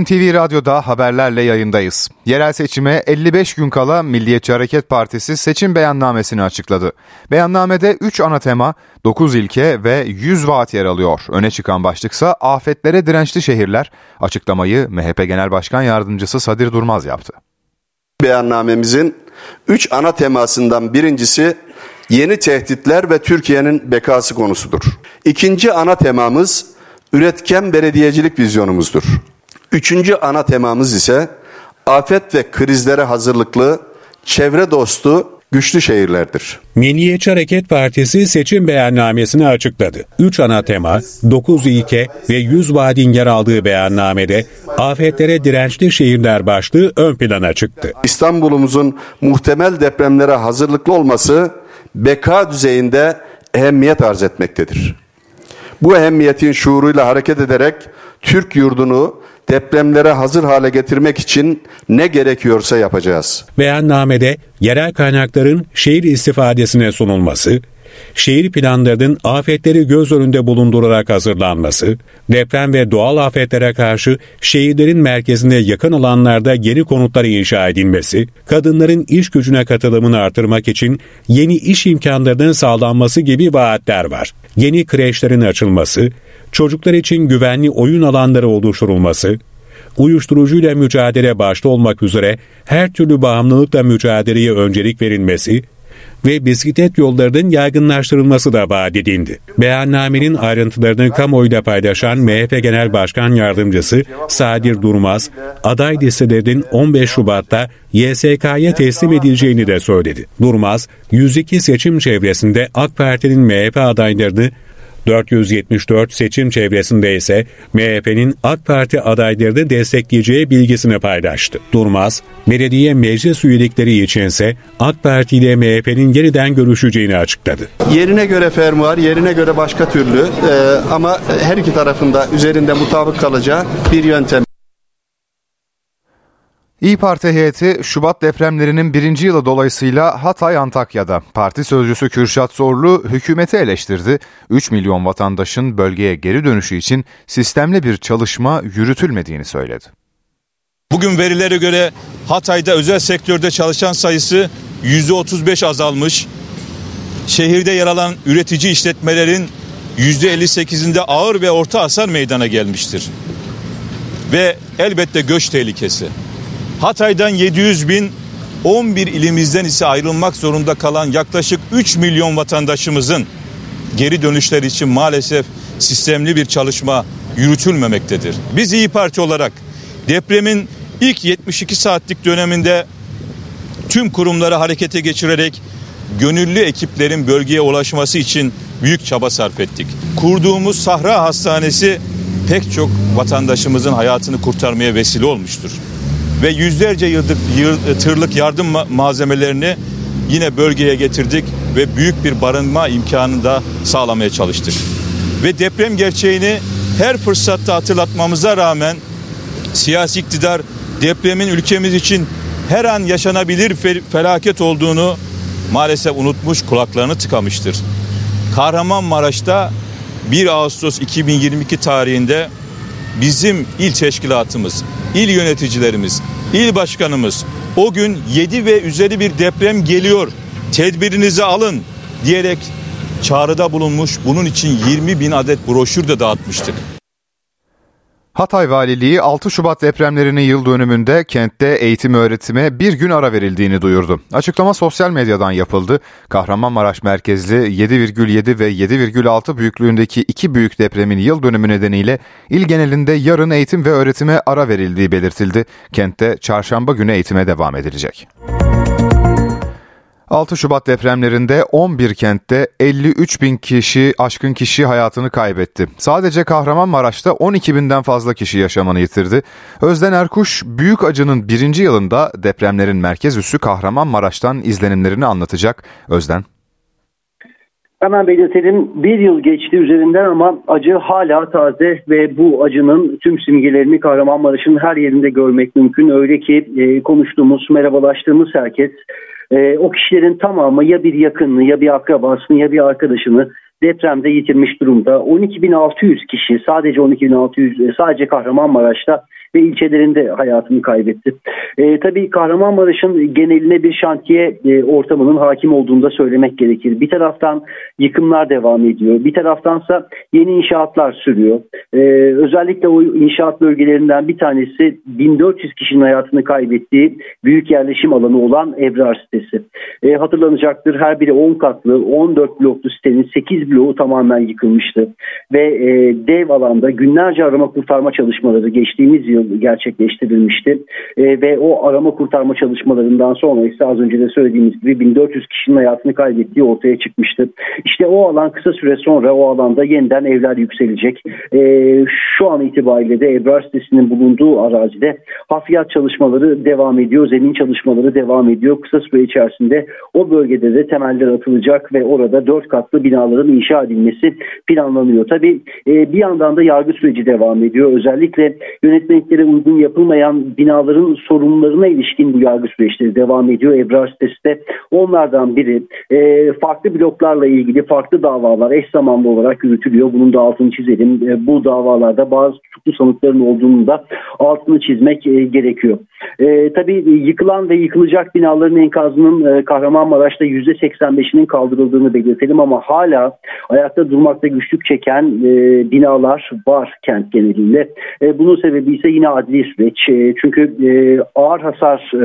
NTV Radyo'da haberlerle yayındayız. Yerel seçime 55 gün kala Milliyetçi Hareket Partisi seçim beyannamesini açıkladı. Beyannamede 3 ana tema, 9 ilke ve 100 vaat yer alıyor. Öne çıkan başlıksa afetlere dirençli şehirler. Açıklamayı MHP Genel Başkan Yardımcısı Sadir Durmaz yaptı. Beyannamemizin 3 ana temasından birincisi yeni tehditler ve Türkiye'nin bekası konusudur. İkinci ana temamız üretken belediyecilik vizyonumuzdur. Üçüncü ana temamız ise afet ve krizlere hazırlıklı, çevre dostu, güçlü şehirlerdir. Milliyetçi Hareket Partisi seçim beyannamesini açıkladı. 3 ana tema, 9 ilke ve 100 vaadin yer aldığı beyannamede afetlere dirençli şehirler başlığı ön plana çıktı. İstanbul'umuzun muhtemel depremlere hazırlıklı olması beka düzeyinde ehemmiyet arz etmektedir. Bu ehemmiyetin şuuruyla hareket ederek Türk yurdunu depremlere hazır hale getirmek için ne gerekiyorsa yapacağız. Beyannamede yerel kaynakların şehir istifadesine sunulması, şehir planlarının afetleri göz önünde bulundurarak hazırlanması, deprem ve doğal afetlere karşı şehirlerin merkezine yakın alanlarda yeni konutlar inşa edilmesi, kadınların iş gücüne katılımını artırmak için yeni iş imkanlarının sağlanması gibi vaatler var. Yeni kreşlerin açılması, çocuklar için güvenli oyun alanları oluşturulması, uyuşturucuyla mücadele başta olmak üzere her türlü bağımlılıkla mücadeleye öncelik verilmesi ve bisiklet yollarının yaygınlaştırılması da vaat edildi. Beyannamenin ayrıntılarını kamuoyuyla paylaşan MHP Genel Başkan Yardımcısı Sadir Durmaz, aday listelerinin 15 Şubat'ta YSK'ya teslim edileceğini de söyledi. Durmaz, 102 seçim çevresinde AK Parti'nin MHP adaylarını 474 seçim çevresinde ise MHP'nin AK Parti adaylarını destekleyeceği bilgisini paylaştı. Durmaz, belediye meclis üyelikleri içinse AK Parti ile MHP'nin yeniden görüşeceğini açıkladı. Yerine göre fermuar, yerine göre başka türlü e, ama her iki tarafında üzerinde mutabık kalacağı bir yöntem. İyi Parti heyeti Şubat depremlerinin birinci yılı dolayısıyla Hatay Antakya'da. Parti sözcüsü Kürşat Zorlu hükümeti eleştirdi. 3 milyon vatandaşın bölgeye geri dönüşü için sistemli bir çalışma yürütülmediğini söyledi. Bugün verilere göre Hatay'da özel sektörde çalışan sayısı %35 azalmış. Şehirde yer alan üretici işletmelerin %58'inde ağır ve orta hasar meydana gelmiştir. Ve elbette göç tehlikesi. Hatay'dan 700 bin, 11 ilimizden ise ayrılmak zorunda kalan yaklaşık 3 milyon vatandaşımızın geri dönüşler için maalesef sistemli bir çalışma yürütülmemektedir. Biz İyi Parti olarak depremin ilk 72 saatlik döneminde tüm kurumları harekete geçirerek gönüllü ekiplerin bölgeye ulaşması için büyük çaba sarf ettik. Kurduğumuz Sahra Hastanesi pek çok vatandaşımızın hayatını kurtarmaya vesile olmuştur ve yüzlerce yıllık tırlık yardım malzemelerini yine bölgeye getirdik ve büyük bir barınma imkanını da sağlamaya çalıştık. Ve deprem gerçeğini her fırsatta hatırlatmamıza rağmen siyasi iktidar depremin ülkemiz için her an yaşanabilir felaket olduğunu maalesef unutmuş kulaklarını tıkamıştır. Kahramanmaraş'ta 1 Ağustos 2022 tarihinde bizim il teşkilatımız, il yöneticilerimiz, il başkanımız o gün 7 ve üzeri bir deprem geliyor tedbirinizi alın diyerek çağrıda bulunmuş bunun için 20 bin adet broşür de dağıtmıştık. Hatay Valiliği 6 Şubat depremlerinin yıl dönümünde kentte eğitim öğretime bir gün ara verildiğini duyurdu. Açıklama sosyal medyadan yapıldı. Kahramanmaraş merkezli 7,7 ve 7,6 büyüklüğündeki iki büyük depremin yıl dönümü nedeniyle il genelinde yarın eğitim ve öğretime ara verildiği belirtildi. Kentte çarşamba günü eğitime devam edilecek. 6 Şubat depremlerinde 11 kentte 53 bin kişi aşkın kişi hayatını kaybetti. Sadece Kahramanmaraş'ta 12 binden fazla kişi yaşamını yitirdi. Özden Erkuş büyük acının birinci yılında depremlerin merkez üssü Kahramanmaraş'tan izlenimlerini anlatacak. Özden. Hemen belirtelim bir yıl geçti üzerinden ama acı hala taze ve bu acının tüm simgelerini Kahramanmaraş'ın her yerinde görmek mümkün. Öyle ki e, konuştuğumuz, merhabalaştığımız herkes e, o kişilerin tamamı ya bir yakınını ya bir akrabasını ya bir arkadaşını depremde yitirmiş durumda. 12.600 kişi sadece 12.600 e, sadece Kahramanmaraş'ta ve ilçelerinde hayatını kaybetti. E, tabii Kahramanmaraş'ın geneline bir şantiye e, ortamının hakim olduğunu da söylemek gerekir. Bir taraftan yıkımlar devam ediyor. Bir taraftansa yeni inşaatlar sürüyor. E, özellikle o inşaat bölgelerinden bir tanesi 1400 kişinin hayatını kaybettiği büyük yerleşim alanı olan Ebrar sitesi. E, hatırlanacaktır her biri 10 katlı 14 bloklu sitenin 8 bloğu tamamen yıkılmıştı. Ve e, dev alanda günlerce arama kurtarma çalışmaları geçtiğimiz yıl gerçekleştirilmişti. E, ve o arama kurtarma çalışmalarından sonra ise az önce de söylediğimiz gibi 1400 kişinin hayatını kaybettiği ortaya çıkmıştı. İşte o alan kısa süre sonra o alanda yeniden evler yükselecek. E, şu an itibariyle de Ebrar sitesinin bulunduğu arazide hafriyat çalışmaları devam ediyor. Zemin çalışmaları devam ediyor. Kısa süre içerisinde o bölgede de temeller atılacak ve orada dört katlı binaların inşa edilmesi planlanıyor. Tabii e, bir yandan da yargı süreci devam ediyor. Özellikle yönetmeliklere uygun yapılmayan binaların sorunlarına ilişkin bu yargı süreçleri devam ediyor. Ebrar sitesi de onlardan biri. E, farklı bloklarla ilgili farklı davalar eş zamanlı olarak yürütülüyor. Bunun da altını çizelim. E, bu davalarda bazı tutuklu sanıkların olduğunu da altını çizmek e, gerekiyor. E, tabii yıkılan ve yıkılacak binaların enkazının e, Kahramanmaraş'ta %85'inin kaldırıldığını belirtelim ama hala ayakta durmakta güçlük çeken e, binalar var kent genelinde. E, bunun sebebi ise yine adli süreç. E, çünkü e, ağır hasar e,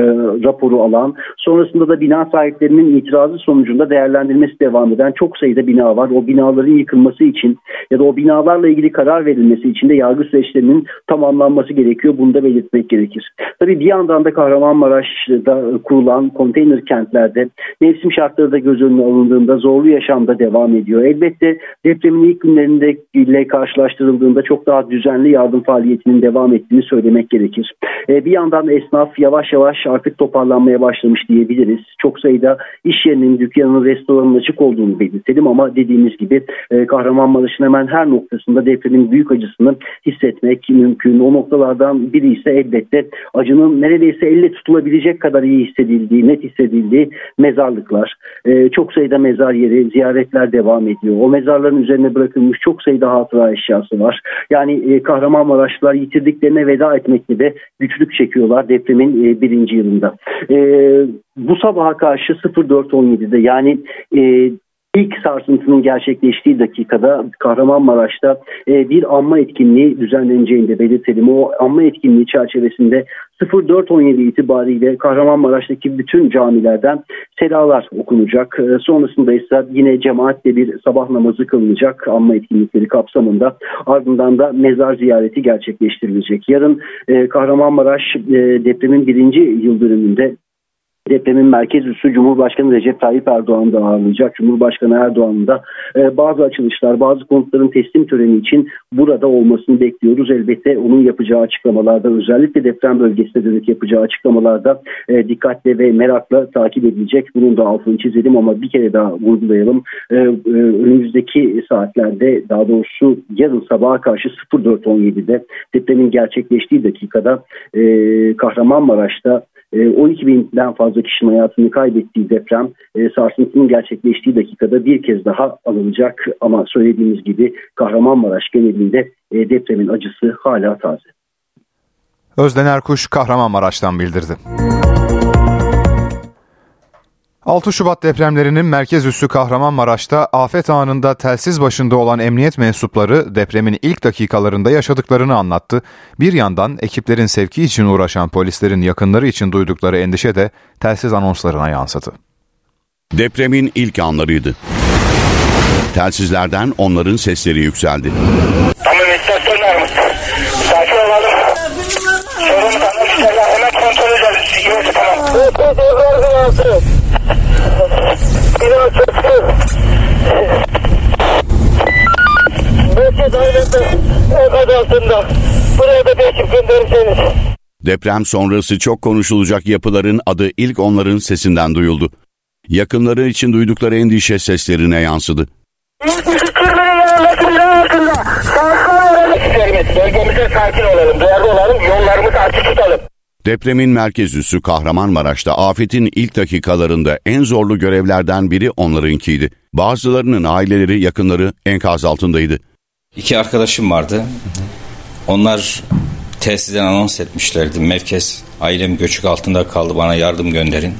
raporu alan, sonrasında da bina sahiplerinin itirazı sonucunda değerlendirmesi devam eden çok sayıda bina var. O binaların yıkılması için ya da o binalarla ilgili karar verilmesi için de yargı süreçlerinin tamamlanması gerekiyor. Bunu da belirtmek gerekir. Tabii bir yandan da Kahramanmaraş'ta kurulan konteyner kentlerde mevsim şartları da göz önüne alındığında zorlu yaşamda devam ediyor. Elbette depremin ilk günlerinde ile karşılaştırıldığında çok daha düzenli yardım faaliyetinin devam ettiğini söylemek gerekir. E, bir yandan esnaf yavaş yavaş artık toparlanmaya başlamış diyebiliriz. Çok sayıda iş yerinin, dükkanın, restoranın açık olduğunu belirtelim ama dediğimiz gibi e, Kahramanmaraş'ın hemen her noktasında depremin büyük acısını hissetmek mümkün. O noktalardan biri ise elbette acının neredeyse elle tutulabilecek kadar iyi hissedildiği, net hissedildiği mezarlıklar. E, çok sayıda mezar yeri, ziyaretler devam ediyor. O mezarların üzerine bırakılmış çok sayıda hatıra eşyası var. Yani e, Kahramanmaraşlılar yitirdiklerine veda etmekle de güçlük çekiyorlar depremin e, birinci yılında. E, bu sabaha karşı 04.17'de yani e, ilk sarsıntının gerçekleştiği dakikada Kahramanmaraş'ta e, bir anma etkinliği düzenleneceğini de belirtelim. O anma etkinliği çerçevesinde 04.17 itibariyle Kahramanmaraş'taki bütün camilerden selalar okunacak. E, sonrasında ise yine cemaatle bir sabah namazı kılınacak anma etkinlikleri kapsamında. Ardından da mezar ziyareti gerçekleştirilecek. Yarın e, Kahramanmaraş depremin birinci yıl dönümünde depremin merkez üssü Cumhurbaşkanı Recep Tayyip Erdoğan da ağırlayacak. Cumhurbaşkanı Erdoğan'ın da e, bazı açılışlar, bazı konutların teslim töreni için burada olmasını bekliyoruz. Elbette onun yapacağı açıklamalarda özellikle deprem bölgesine dönük yapacağı açıklamalarda e, dikkatle ve merakla takip edilecek. Bunun da altını çizelim ama bir kere daha vurgulayalım. E, e, önümüzdeki saatlerde daha doğrusu yarın sabaha karşı 04.17'de depremin gerçekleştiği dakikada e, Kahramanmaraş'ta 12 e, binden fazla fazla kişinin hayatını kaybettiği deprem e, sarsıntının gerçekleştiği dakikada bir kez daha alınacak. Ama söylediğimiz gibi Kahramanmaraş genelinde e, depremin acısı hala taze. Özden Erkuş Kahramanmaraş'tan bildirdi. 6 Şubat depremlerinin merkez üssü Kahramanmaraş'ta afet anında telsiz başında olan emniyet mensupları depremin ilk dakikalarında yaşadıklarını anlattı. Bir yandan ekiplerin sevki için uğraşan polislerin yakınları için duydukları endişe de telsiz anonslarına yansıdı. Depremin ilk anlarıydı. Telsizlerden onların sesleri yükseldi. Tamam? Sakin olalım. Anlaşılıyor. Hemen kontrol ederiz. Evet, evet, Bina çöktü. Merkez ailesi enkaz altında. Buraya da ekip gönderirseniz. Deprem sonrası çok konuşulacak yapıların adı ilk onların sesinden duyuldu. Yakınları için duydukları endişe seslerine yansıdı. Bölgemize sakin olalım. Duyarlı olalım. Yollarımızı açık tutalım. Depremin merkez üssü Kahramanmaraş'ta afetin ilk dakikalarında en zorlu görevlerden biri onlarınkiydi. Bazılarının aileleri, yakınları enkaz altındaydı. İki arkadaşım vardı. Onlar tesisten anons etmişlerdi. Merkez ailem göçük altında kaldı bana yardım gönderin.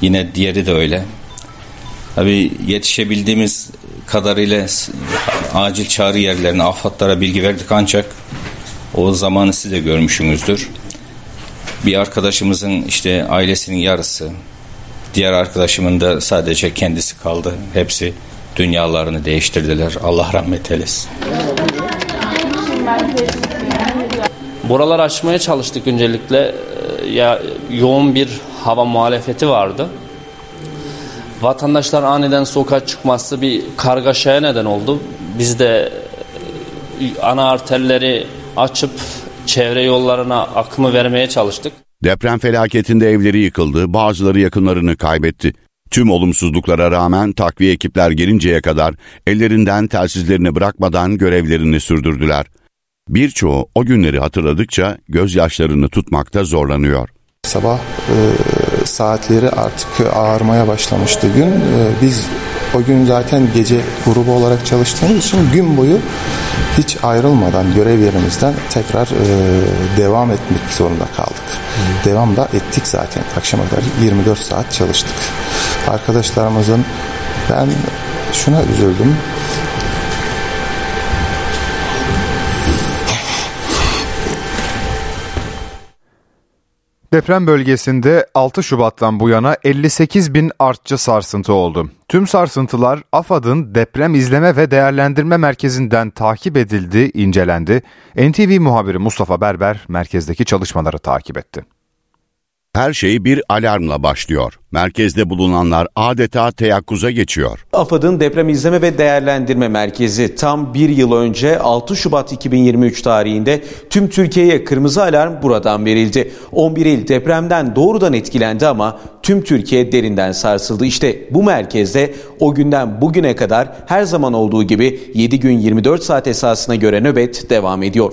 Yine diğeri de öyle. Tabii yetişebildiğimiz kadarıyla acil çağrı yerlerine, afatlara bilgi verdik ancak o zamanı siz de görmüşsünüzdür. Bir arkadaşımızın işte ailesinin yarısı, diğer arkadaşımın da sadece kendisi kaldı. Hepsi dünyalarını değiştirdiler. Allah rahmet eylesin. Buraları açmaya çalıştık öncelikle. Ya yoğun bir hava muhalefeti vardı. Vatandaşlar aniden sokağa çıkması bir kargaşaya neden oldu. Biz de ana arterleri açıp çevre yollarına akımı vermeye çalıştık. Deprem felaketinde evleri yıkıldı, bazıları yakınlarını kaybetti. Tüm olumsuzluklara rağmen takviye ekipler gelinceye kadar ellerinden telsizlerini bırakmadan görevlerini sürdürdüler. Birçoğu o günleri hatırladıkça gözyaşlarını tutmakta zorlanıyor. Sabah e, saatleri artık ağarmaya başlamıştı gün. E, biz o gün zaten gece grubu olarak çalıştığımız için gün boyu hiç ayrılmadan görev yerimizden tekrar e, devam etmek zorunda kaldık. Hı. Devam da ettik zaten. Akşama kadar 24 saat çalıştık. Arkadaşlarımızın ben şuna üzüldüm. Deprem bölgesinde 6 Şubat'tan bu yana 58 bin artçı sarsıntı oldu. Tüm sarsıntılar AFAD'ın deprem izleme ve değerlendirme merkezinden takip edildi, incelendi. NTV muhabiri Mustafa Berber merkezdeki çalışmaları takip etti. Her şey bir alarmla başlıyor. Merkezde bulunanlar adeta teyakkuza geçiyor. AFAD'ın deprem izleme ve değerlendirme merkezi tam bir yıl önce 6 Şubat 2023 tarihinde tüm Türkiye'ye kırmızı alarm buradan verildi. 11 il depremden doğrudan etkilendi ama tüm Türkiye derinden sarsıldı. İşte bu merkezde o günden bugüne kadar her zaman olduğu gibi 7 gün 24 saat esasına göre nöbet devam ediyor.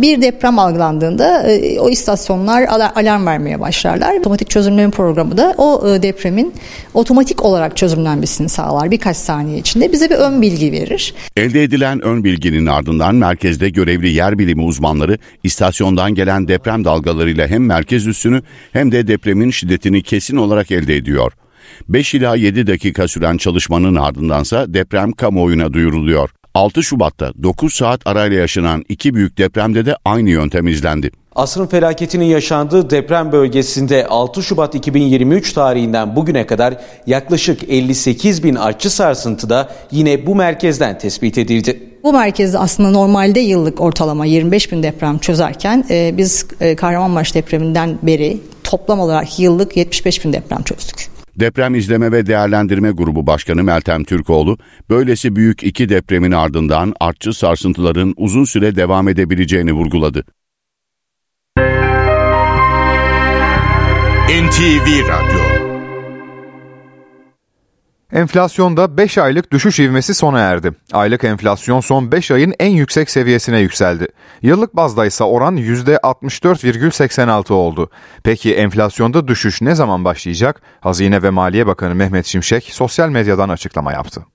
Bir deprem algılandığında e, o istasyonlar alarm vermeye başlarlar. Otomatik çözümleme programı da o e, depremin otomatik olarak çözümlenmesini sağlar birkaç saniye içinde. Bize bir ön bilgi verir. Elde edilen ön bilginin ardından merkezde görevli yer bilimi uzmanları istasyondan gelen deprem dalgalarıyla hem merkez üssünü hem de depremin şiddetini kesin olarak elde ediyor. 5 ila 7 dakika süren çalışmanın ardındansa deprem kamuoyuna duyuruluyor. 6 Şubat'ta 9 saat arayla yaşanan iki büyük depremde de aynı yöntem izlendi. Asrın felaketinin yaşandığı deprem bölgesinde 6 Şubat 2023 tarihinden bugüne kadar yaklaşık 58 bin artçı sarsıntı da yine bu merkezden tespit edildi. Bu merkezde aslında normalde yıllık ortalama 25 bin deprem çözerken e, biz e, Kahramanmaraş depreminden beri toplam olarak yıllık 75 bin deprem çözdük. Deprem İzleme ve Değerlendirme Grubu Başkanı Meltem Türkoğlu, böylesi büyük iki depremin ardından artçı sarsıntıların uzun süre devam edebileceğini vurguladı. NTV Radyo Enflasyonda 5 aylık düşüş ivmesi sona erdi. Aylık enflasyon son 5 ayın en yüksek seviyesine yükseldi. Yıllık bazda ise oran %64,86 oldu. Peki enflasyonda düşüş ne zaman başlayacak? Hazine ve Maliye Bakanı Mehmet Şimşek sosyal medyadan açıklama yaptı.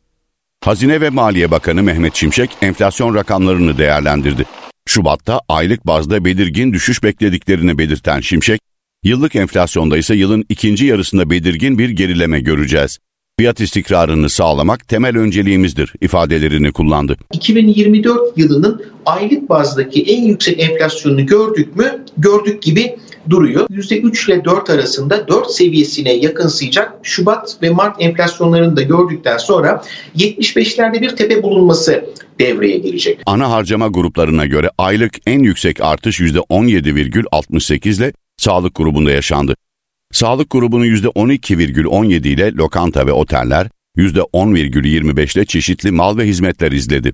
Hazine ve Maliye Bakanı Mehmet Şimşek enflasyon rakamlarını değerlendirdi. Şubat'ta aylık bazda belirgin düşüş beklediklerini belirten Şimşek, yıllık enflasyonda ise yılın ikinci yarısında belirgin bir gerileme göreceğiz. Fiyat istikrarını sağlamak temel önceliğimizdir ifadelerini kullandı. 2024 yılının aylık bazdaki en yüksek enflasyonunu gördük mü? Gördük gibi duruyor. %3 ile 4 arasında 4 seviyesine yakınsayacak Şubat ve Mart enflasyonlarını da gördükten sonra 75'lerde bir tepe bulunması devreye girecek. Ana harcama gruplarına göre aylık en yüksek artış %17,68 ile sağlık grubunda yaşandı. Sağlık grubunu %12,17 ile lokanta ve oteller, %10,25 ile çeşitli mal ve hizmetler izledi.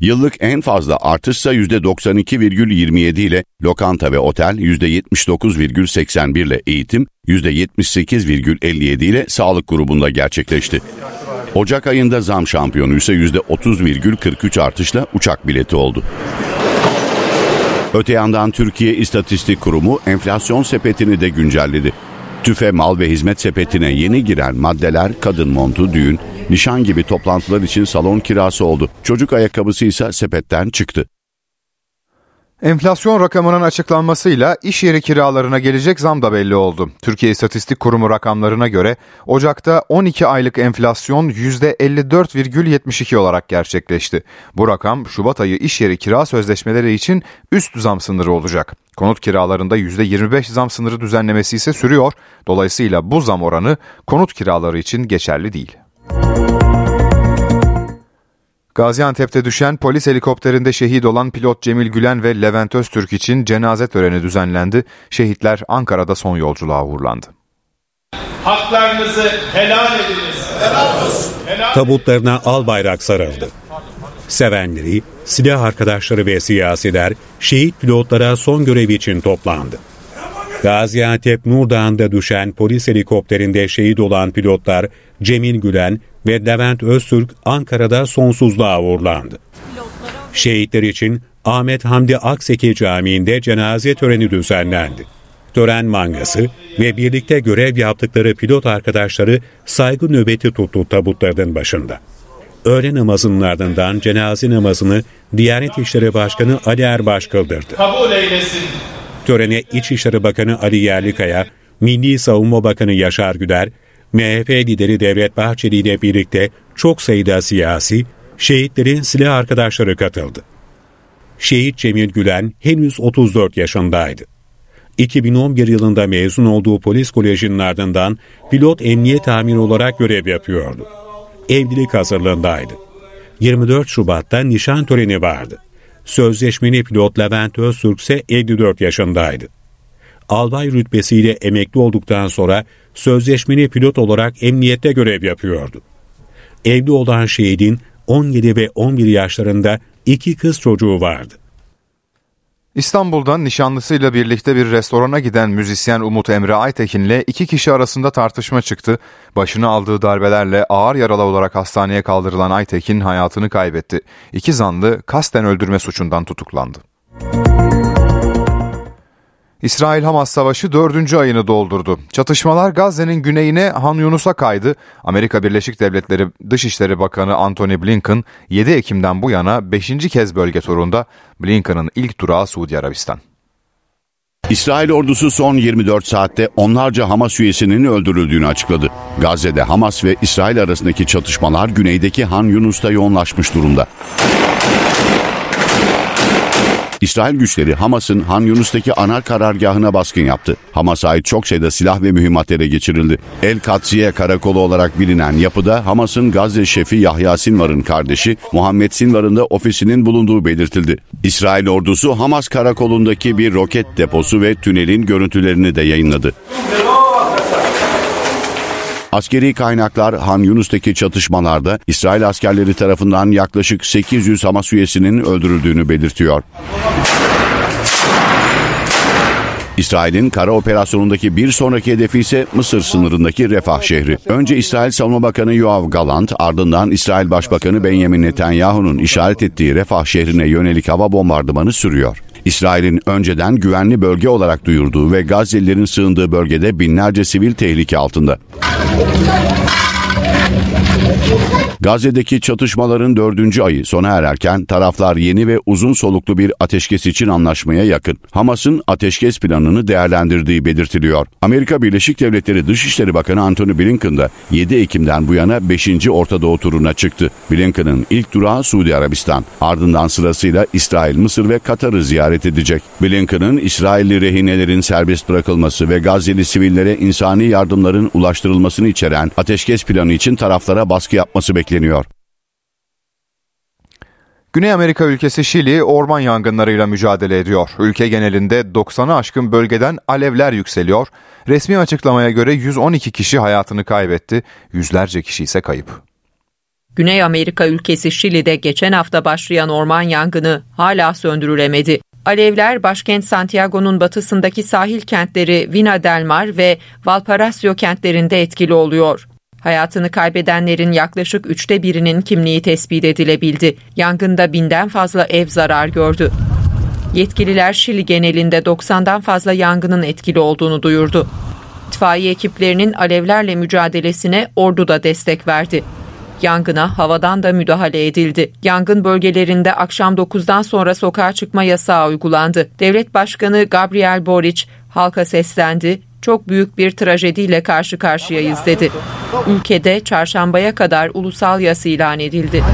Yıllık en fazla artışsa %92,27 ile lokanta ve otel, %79,81 ile eğitim, %78,57 ile sağlık grubunda gerçekleşti. Ocak ayında zam şampiyonu ise %30,43 artışla uçak bileti oldu. Öte yandan Türkiye İstatistik Kurumu enflasyon sepetini de güncelledi. TÜFE mal ve hizmet sepetine yeni giren maddeler kadın montu, düğün, nişan gibi toplantılar için salon kirası oldu. Çocuk ayakkabısı ise sepetten çıktı. Enflasyon rakamının açıklanmasıyla iş yeri kiralarına gelecek zam da belli oldu. Türkiye İstatistik Kurumu rakamlarına göre Ocak'ta 12 aylık enflasyon %54,72 olarak gerçekleşti. Bu rakam Şubat ayı iş yeri kira sözleşmeleri için üst zam sınırı olacak. Konut kiralarında %25 zam sınırı düzenlemesi ise sürüyor. Dolayısıyla bu zam oranı konut kiraları için geçerli değil. Gaziantep'te düşen polis helikopterinde şehit olan pilot Cemil Gülen ve Levent Öztürk için cenaze töreni düzenlendi. Şehitler Ankara'da son yolculuğa uğurlandı. Haklarınızı helal ediniz. Helal olsun. Tabutlarına al bayrak sarıldı. Sevenleri, silah arkadaşları ve siyasiler şehit pilotlara son görev için toplandı. Gaziantep Nurdağ'ında düşen polis helikopterinde şehit olan pilotlar Cemil Gülen ve Levent Öztürk Ankara'da sonsuzluğa uğurlandı. Şehitler için Ahmet Hamdi Akseki Camii'nde cenaze töreni düzenlendi. Tören mangası ve birlikte görev yaptıkları pilot arkadaşları saygı nöbeti tuttu tabutlarının başında. Öğle namazının ardından cenaze namazını Diyanet İşleri Başkanı Ali Erbaş kıldırdı. Kabul eylesin. Törene İçişleri Bakanı Ali Yerlikaya, Milli Savunma Bakanı Yaşar Güder, MHP lideri Devlet Bahçeli ile birlikte çok sayıda siyasi, şehitlerin silah arkadaşları katıldı. Şehit Cemil Gülen henüz 34 yaşındaydı. 2011 yılında mezun olduğu polis kolejinin ardından pilot emniyet amiri olarak görev yapıyordu. Evlilik hazırlığındaydı. 24 Şubat'ta nişan töreni vardı. Sözleşmeli pilot Levent Öztürk ise 54 yaşındaydı. Albay rütbesiyle emekli olduktan sonra sözleşmeli pilot olarak emniyette görev yapıyordu. Evli olan şehidin 17 ve 11 yaşlarında iki kız çocuğu vardı. İstanbul'dan nişanlısıyla birlikte bir restorana giden müzisyen Umut Emre Aytekin'le iki kişi arasında tartışma çıktı. Başına aldığı darbelerle ağır yaralı olarak hastaneye kaldırılan Aytekin hayatını kaybetti. İki zanlı kasten öldürme suçundan tutuklandı. İsrail-Hamas savaşı dördüncü ayını doldurdu. Çatışmalar Gazze'nin güneyine Han Yunus'a kaydı. Amerika Birleşik Devletleri Dışişleri Bakanı Antony Blinken 7 Ekim'den bu yana 5. kez bölge turunda. Blinken'ın ilk durağı Suudi Arabistan. İsrail ordusu son 24 saatte onlarca Hamas üyesinin öldürüldüğünü açıkladı. Gazze'de Hamas ve İsrail arasındaki çatışmalar güneydeki Han Yunus'ta yoğunlaşmış durumda. İsrail güçleri Hamas'ın Han Yunus'taki ana karargahına baskın yaptı. Hamas'a ait çok sayıda silah ve mühimmat ele geçirildi. El Katsiye karakolu olarak bilinen yapıda Hamas'ın Gazze şefi Yahya Sinvar'ın kardeşi Muhammed Sinvar'ın da ofisinin bulunduğu belirtildi. İsrail ordusu Hamas karakolundaki bir roket deposu ve tünelin görüntülerini de yayınladı. Askeri kaynaklar Han Yunus'taki çatışmalarda İsrail askerleri tarafından yaklaşık 800 Hamas üyesinin öldürüldüğünü belirtiyor. İsrail'in kara operasyonundaki bir sonraki hedefi ise Mısır sınırındaki Refah şehri. Önce İsrail Savunma Bakanı Yoav Galant, ardından İsrail Başbakanı Benjamin Netanyahu'nun işaret ettiği Refah şehrine yönelik hava bombardımanı sürüyor. İsrail'in önceden güvenli bölge olarak duyurduğu ve Gazze'lilerin sığındığı bölgede binlerce sivil tehlike altında. Gazze'deki çatışmaların dördüncü ayı sona ererken taraflar yeni ve uzun soluklu bir ateşkes için anlaşmaya yakın. Hamas'ın ateşkes planını değerlendirdiği belirtiliyor. Amerika Birleşik Devletleri Dışişleri Bakanı Antony Blinken de 7 Ekim'den bu yana 5. Orta Doğu turuna çıktı. Blinken'ın ilk durağı Suudi Arabistan. Ardından sırasıyla İsrail, Mısır ve Katar'ı ziyaret edecek. Blinken'ın İsrailli rehinelerin serbest bırakılması ve Gazze'li sivillere insani yardımların ulaştırılmasını içeren ateşkes planı için taraflara baskı yapması bekleniyor. Güney Amerika ülkesi Şili orman yangınlarıyla mücadele ediyor. Ülke genelinde 90'ı aşkın bölgeden alevler yükseliyor. Resmi açıklamaya göre 112 kişi hayatını kaybetti, yüzlerce kişi ise kayıp. Güney Amerika ülkesi Şili'de geçen hafta başlayan orman yangını hala söndürülemedi. Alevler başkent Santiago'nun batısındaki sahil kentleri Vina del Mar ve Valparaiso kentlerinde etkili oluyor. Hayatını kaybedenlerin yaklaşık üçte birinin kimliği tespit edilebildi. Yangında binden fazla ev zarar gördü. Yetkililer Şili genelinde 90'dan fazla yangının etkili olduğunu duyurdu. İtfaiye ekiplerinin alevlerle mücadelesine ordu da destek verdi. Yangına havadan da müdahale edildi. Yangın bölgelerinde akşam 9'dan sonra sokağa çıkma yasağı uygulandı. Devlet Başkanı Gabriel Boric halka seslendi, çok büyük bir trajediyle karşı karşıyayız dedi. Ülkede çarşambaya kadar ulusal yas ilan edildi.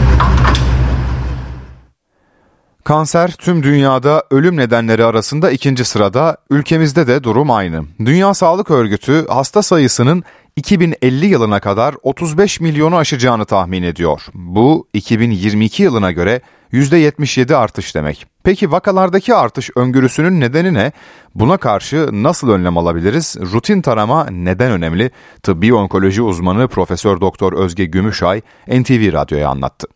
Kanser tüm dünyada ölüm nedenleri arasında ikinci sırada, ülkemizde de durum aynı. Dünya Sağlık Örgütü hasta sayısının 2050 yılına kadar 35 milyonu aşacağını tahmin ediyor. Bu 2022 yılına göre %77 artış demek. Peki vakalardaki artış öngörüsünün nedeni ne? Buna karşı nasıl önlem alabiliriz? Rutin tarama neden önemli? Tıbbi onkoloji uzmanı Profesör Doktor Özge Gümüşay NTV Radyo'ya anlattı.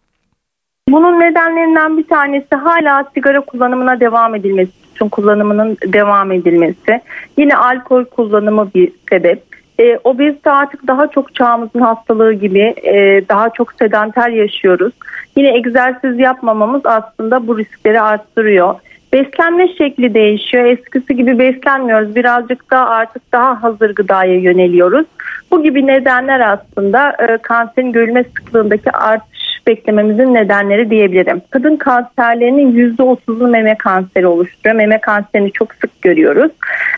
Bunun nedenlerinden bir tanesi hala sigara kullanımına devam edilmesi, tüm kullanımının devam edilmesi. Yine alkol kullanımı bir sebep. E, obezite artık daha çok çağımızın hastalığı gibi e, daha çok sedanter yaşıyoruz. Yine egzersiz yapmamamız aslında bu riskleri arttırıyor. Beslenme şekli değişiyor. Eskisi gibi beslenmiyoruz. Birazcık daha artık daha hazır gıdaya yöneliyoruz. Bu gibi nedenler aslında e, kanserin görülme sıklığındaki artış beklememizin nedenleri diyebilirim. Kadın kanserlerinin %30'u meme kanseri oluşturuyor. Meme kanserini çok sık görüyoruz.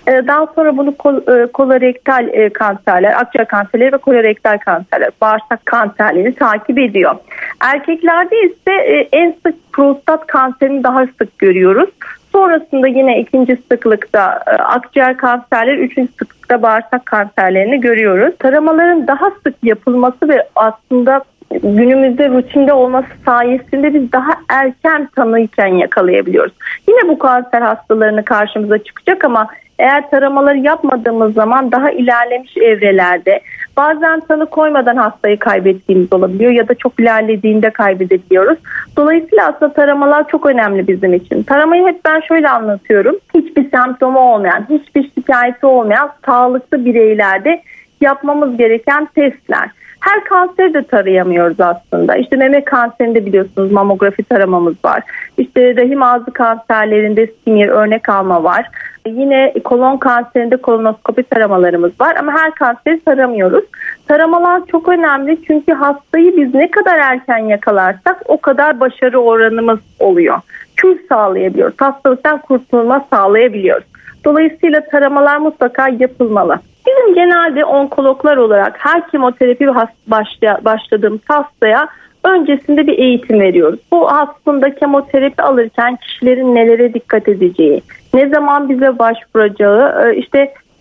Ee, daha sonra bunu e, kolorektal e, kanserler, akciğer kanserleri ve kolorektal kanserler, bağırsak kanserlerini takip ediyor. Erkeklerde ise e, en sık prostat kanserini daha sık görüyoruz. Sonrasında yine ikinci sıklıkta akciğer kanserleri, üçüncü sıklıkta bağırsak kanserlerini görüyoruz. Taramaların daha sık yapılması ve aslında günümüzde rutinde olması sayesinde biz daha erken tanıyken yakalayabiliyoruz. Yine bu kanser hastalarını karşımıza çıkacak ama eğer taramaları yapmadığımız zaman daha ilerlemiş evrelerde bazen tanı koymadan hastayı kaybettiğimiz olabiliyor ya da çok ilerlediğinde kaybedebiliyoruz. Dolayısıyla aslında taramalar çok önemli bizim için. Taramayı hep ben şöyle anlatıyorum. Hiçbir semptomu olmayan, hiçbir şikayeti olmayan sağlıklı bireylerde yapmamız gereken testler. Her kanseri de tarayamıyoruz aslında. İşte meme kanserinde biliyorsunuz mamografi taramamız var. İşte rahim ağzı kanserlerinde smear örnek alma var. Yine kolon kanserinde kolonoskopi taramalarımız var ama her kanseri taramıyoruz. Taramalar çok önemli çünkü hastayı biz ne kadar erken yakalarsak o kadar başarı oranımız oluyor. Kür sağlayabiliyoruz. Hastalıktan kurtulma sağlayabiliyoruz. Dolayısıyla taramalar mutlaka yapılmalı. Bizim genelde onkologlar olarak her kemoterapi başladığımız hastaya öncesinde bir eğitim veriyoruz. Bu aslında kemoterapi alırken kişilerin nelere dikkat edeceği, ne zaman bize başvuracağı, e, işte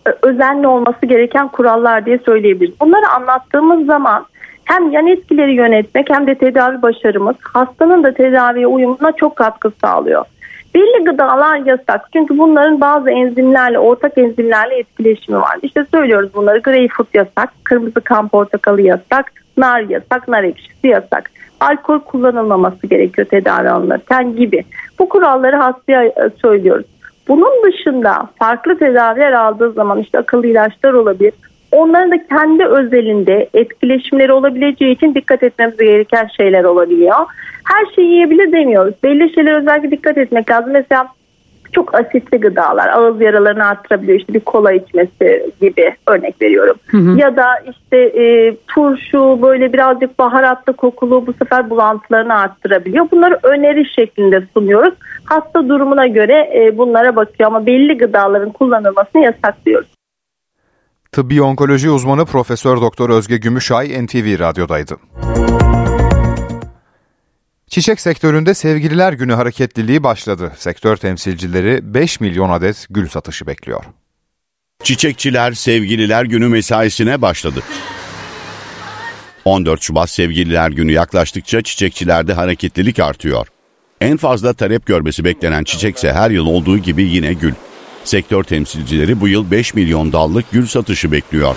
e, özenli olması gereken kurallar diye söyleyebiliriz. Bunları anlattığımız zaman hem yan etkileri yönetmek hem de tedavi başarımız hastanın da tedaviye uyumuna çok katkı sağlıyor. Belli gıdalar yasak. Çünkü bunların bazı enzimlerle, ortak enzimlerle etkileşimi var. İşte söylüyoruz bunları. Greyfurt yasak, kırmızı kan portakalı yasak, nar yasak, nar ekşisi yasak. Alkol kullanılmaması gerekiyor tedavi alınırken gibi. Bu kuralları hastaya e, söylüyoruz. Bunun dışında farklı tedaviler aldığı zaman işte akıllı ilaçlar olabilir. Onların da kendi özelinde etkileşimleri olabileceği için dikkat etmemiz gereken şeyler olabiliyor. Her şeyi yiyebilir demiyoruz. Belli şeyler özellikle dikkat etmek lazım. Mesela çok asitli gıdalar ağız yaralarını arttırabiliyor. İşte bir kola içmesi gibi örnek veriyorum. Hı hı. Ya da işte e, turşu böyle birazcık baharatlı kokulu bu sefer bulantılarını arttırabiliyor. Bunları öneri şeklinde sunuyoruz. Hasta durumuna göre e, bunlara bakıyor ama belli gıdaların kullanılmasını yasaklıyoruz. Tıbbi onkoloji uzmanı Profesör Doktor Özge Gümüşay NTV Radyo'daydı. Çiçek sektöründe Sevgililer Günü hareketliliği başladı. Sektör temsilcileri 5 milyon adet gül satışı bekliyor. Çiçekçiler Sevgililer Günü mesaisine başladı. 14 Şubat Sevgililer Günü yaklaştıkça çiçekçilerde hareketlilik artıyor. En fazla talep görmesi beklenen çiçekse her yıl olduğu gibi yine gül. Sektör temsilcileri bu yıl 5 milyon dallık gül satışı bekliyor.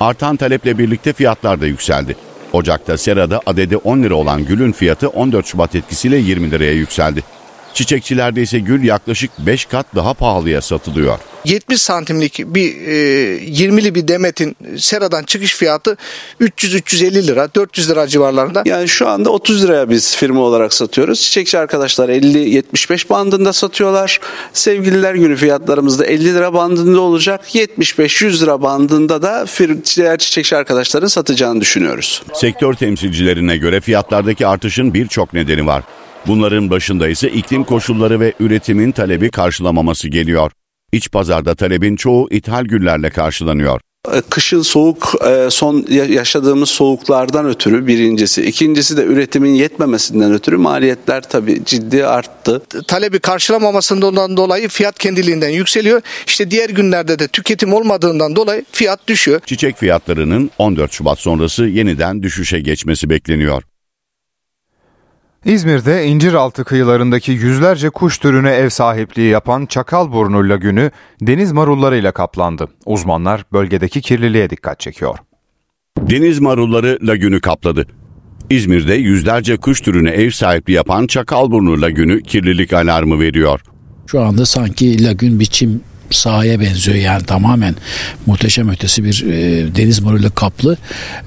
Artan taleple birlikte fiyatlar da yükseldi. Ocak'ta serada adedi 10 lira olan gülün fiyatı 14 Şubat etkisiyle 20 liraya yükseldi. Çiçekçilerde ise gül yaklaşık 5 kat daha pahalıya satılıyor. 70 santimlik bir e, 20'li bir demetin seradan çıkış fiyatı 300-350 lira 400 lira civarlarında. Yani şu anda 30 liraya biz firma olarak satıyoruz. Çiçekçi arkadaşlar 50-75 bandında satıyorlar. Sevgililer günü fiyatlarımız da 50 lira bandında olacak. 75-100 lira bandında da diğer çiçekçi arkadaşların satacağını düşünüyoruz. Sektör temsilcilerine göre fiyatlardaki artışın birçok nedeni var. Bunların başında ise iklim koşulları ve üretimin talebi karşılamaması geliyor. İç pazarda talebin çoğu ithal güllerle karşılanıyor. Kışın soğuk e, son yaşadığımız soğuklardan ötürü birincisi. ikincisi de üretimin yetmemesinden ötürü maliyetler tabii ciddi arttı. Talebi karşılamamasından dolayı fiyat kendiliğinden yükseliyor. İşte diğer günlerde de tüketim olmadığından dolayı fiyat düşüyor. Çiçek fiyatlarının 14 Şubat sonrası yeniden düşüşe geçmesi bekleniyor. İzmir'de İnciraltı kıyılarındaki yüzlerce kuş türüne ev sahipliği yapan Çakalburnu Lagünü deniz marullarıyla kaplandı. Uzmanlar bölgedeki kirliliğe dikkat çekiyor. Deniz marulları lagünü kapladı. İzmir'de yüzlerce kuş türüne ev sahipliği yapan Çakalburnu Lagünü kirlilik alarmı veriyor. Şu anda sanki lagün biçim sahaya benziyor yani tamamen muhteşem ötesi bir e, deniz moruyla kaplı.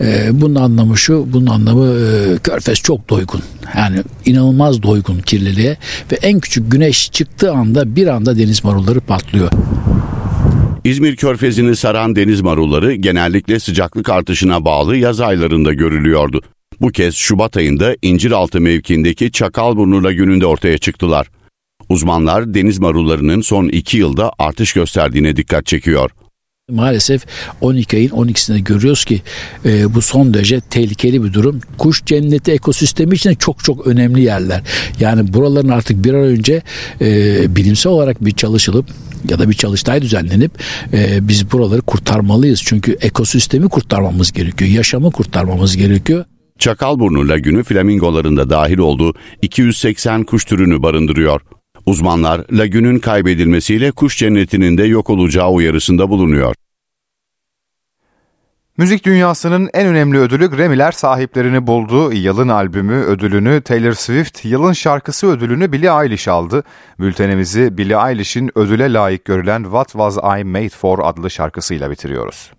E, bunun anlamı şu, bunun anlamı e, körfez çok doygun. Yani inanılmaz doygun kirliliğe ve en küçük güneş çıktığı anda bir anda deniz marulları patlıyor. İzmir Körfezi'ni saran deniz marulları genellikle sıcaklık artışına bağlı yaz aylarında görülüyordu. Bu kez Şubat ayında İnciraltı mevkiindeki Çakalburnu Lagünü'nde ortaya çıktılar. Uzmanlar deniz marullarının son iki yılda artış gösterdiğine dikkat çekiyor. Maalesef 12 ayın 12'sinde görüyoruz ki e, bu son derece tehlikeli bir durum. Kuş cenneti ekosistemi için çok çok önemli yerler. Yani buraların artık bir an önce e, bilimsel olarak bir çalışılıp ya da bir çalıştay düzenlenip e, biz buraları kurtarmalıyız. Çünkü ekosistemi kurtarmamız gerekiyor. Yaşamı kurtarmamız gerekiyor. Çakalburnu Lagünü flamingoların dahil olduğu 280 kuş türünü barındırıyor. Uzmanlar lagünün kaybedilmesiyle kuş cennetinin de yok olacağı uyarısında bulunuyor. Müzik dünyasının en önemli ödülü Grammy'ler sahiplerini buldu. Yılın albümü ödülünü Taylor Swift, yılın şarkısı ödülünü Billie Eilish aldı. Bültenimizi Billie Eilish'in ödüle layık görülen What Was I Made For adlı şarkısıyla bitiriyoruz.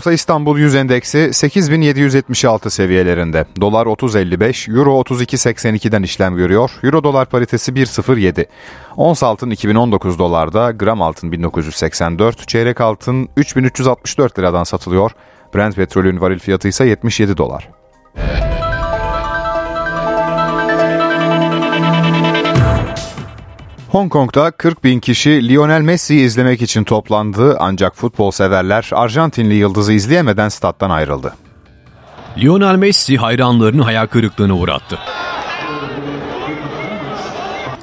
Borsa İstanbul Yüz Endeksi 8776 seviyelerinde. Dolar 30.55, Euro 32.82'den işlem görüyor. Euro dolar paritesi 1.07. Ons altın 2019 dolarda, gram altın 1984, çeyrek altın 3364 liradan satılıyor. Brent petrolün varil fiyatı ise 77 dolar. Hong Kong'da 40 bin kişi Lionel Messi'yi izlemek için toplandı ancak futbol severler Arjantinli yıldızı izleyemeden stat'tan ayrıldı. Lionel Messi hayranlarını hayal kırıklığına uğrattı.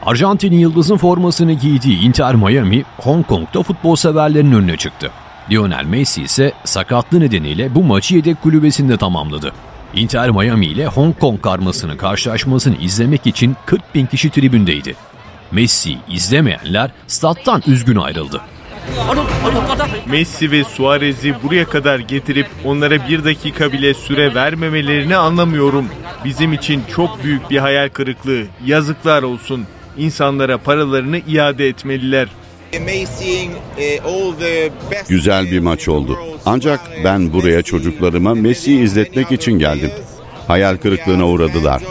Arjantin yıldızın formasını giydiği Inter Miami, Hong Kong'da futbol severlerin önüne çıktı. Lionel Messi ise sakatlığı nedeniyle bu maçı yedek kulübesinde tamamladı. Inter Miami ile Hong Kong karmasının karşılaşmasını izlemek için 40 bin kişi tribündeydi. Messi izlemeyenler stat'tan üzgün ayrıldı. Messi ve Suarez'i buraya kadar getirip onlara bir dakika bile süre vermemelerini anlamıyorum. Bizim için çok büyük bir hayal kırıklığı. Yazıklar olsun. İnsanlara paralarını iade etmeliler. Güzel bir maç oldu. Ancak ben buraya çocuklarıma Messi'yi izletmek için geldim. Hayal kırıklığına uğradılar.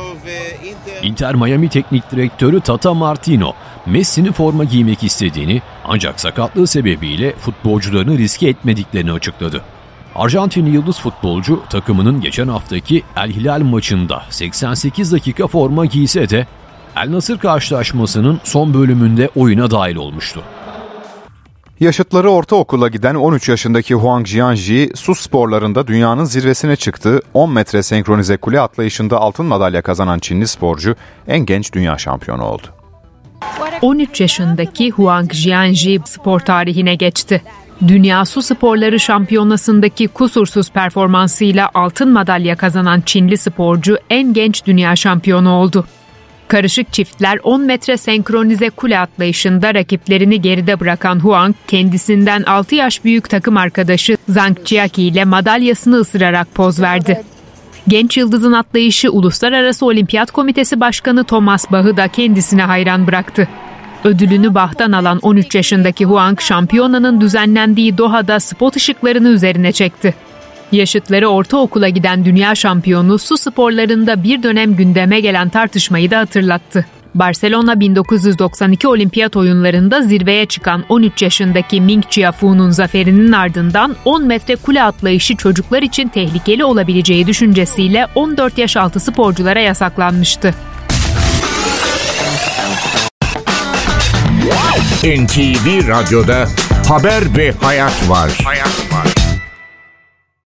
Inter Miami Teknik Direktörü Tata Martino, Messi'nin forma giymek istediğini ancak sakatlığı sebebiyle futbolcularını riske etmediklerini açıkladı. Arjantinli yıldız futbolcu takımının geçen haftaki El Hilal maçında 88 dakika forma giyse de El Nasır karşılaşmasının son bölümünde oyuna dahil olmuştu. Yaşıtları ortaokula giden 13 yaşındaki Huang Jianji su sporlarında dünyanın zirvesine çıktı. 10 metre senkronize kule atlayışında altın madalya kazanan Çinli sporcu en genç dünya şampiyonu oldu. 13 yaşındaki Huang Jianji spor tarihine geçti. Dünya Su Sporları Şampiyonası'ndaki kusursuz performansıyla altın madalya kazanan Çinli sporcu en genç dünya şampiyonu oldu. Karışık çiftler 10 metre senkronize kule atlayışında rakiplerini geride bırakan Huang, kendisinden 6 yaş büyük takım arkadaşı Zhang Jiaki ile madalyasını ısırarak poz verdi. Genç yıldızın atlayışı Uluslararası Olimpiyat Komitesi Başkanı Thomas Bach'ı da kendisine hayran bıraktı. Ödülünü Bach'tan alan 13 yaşındaki Huang, şampiyonanın düzenlendiği Doha'da spot ışıklarını üzerine çekti. Yaşıtları ortaokula giden dünya şampiyonu su sporlarında bir dönem gündeme gelen tartışmayı da hatırlattı. Barcelona 1992 olimpiyat oyunlarında zirveye çıkan 13 yaşındaki Ming Chiafu'nun zaferinin ardından 10 metre kule atlayışı çocuklar için tehlikeli olabileceği düşüncesiyle 14 yaş altı sporculara yasaklanmıştı. NTV Radyo'da Haber ve Hayat var. Hayat var.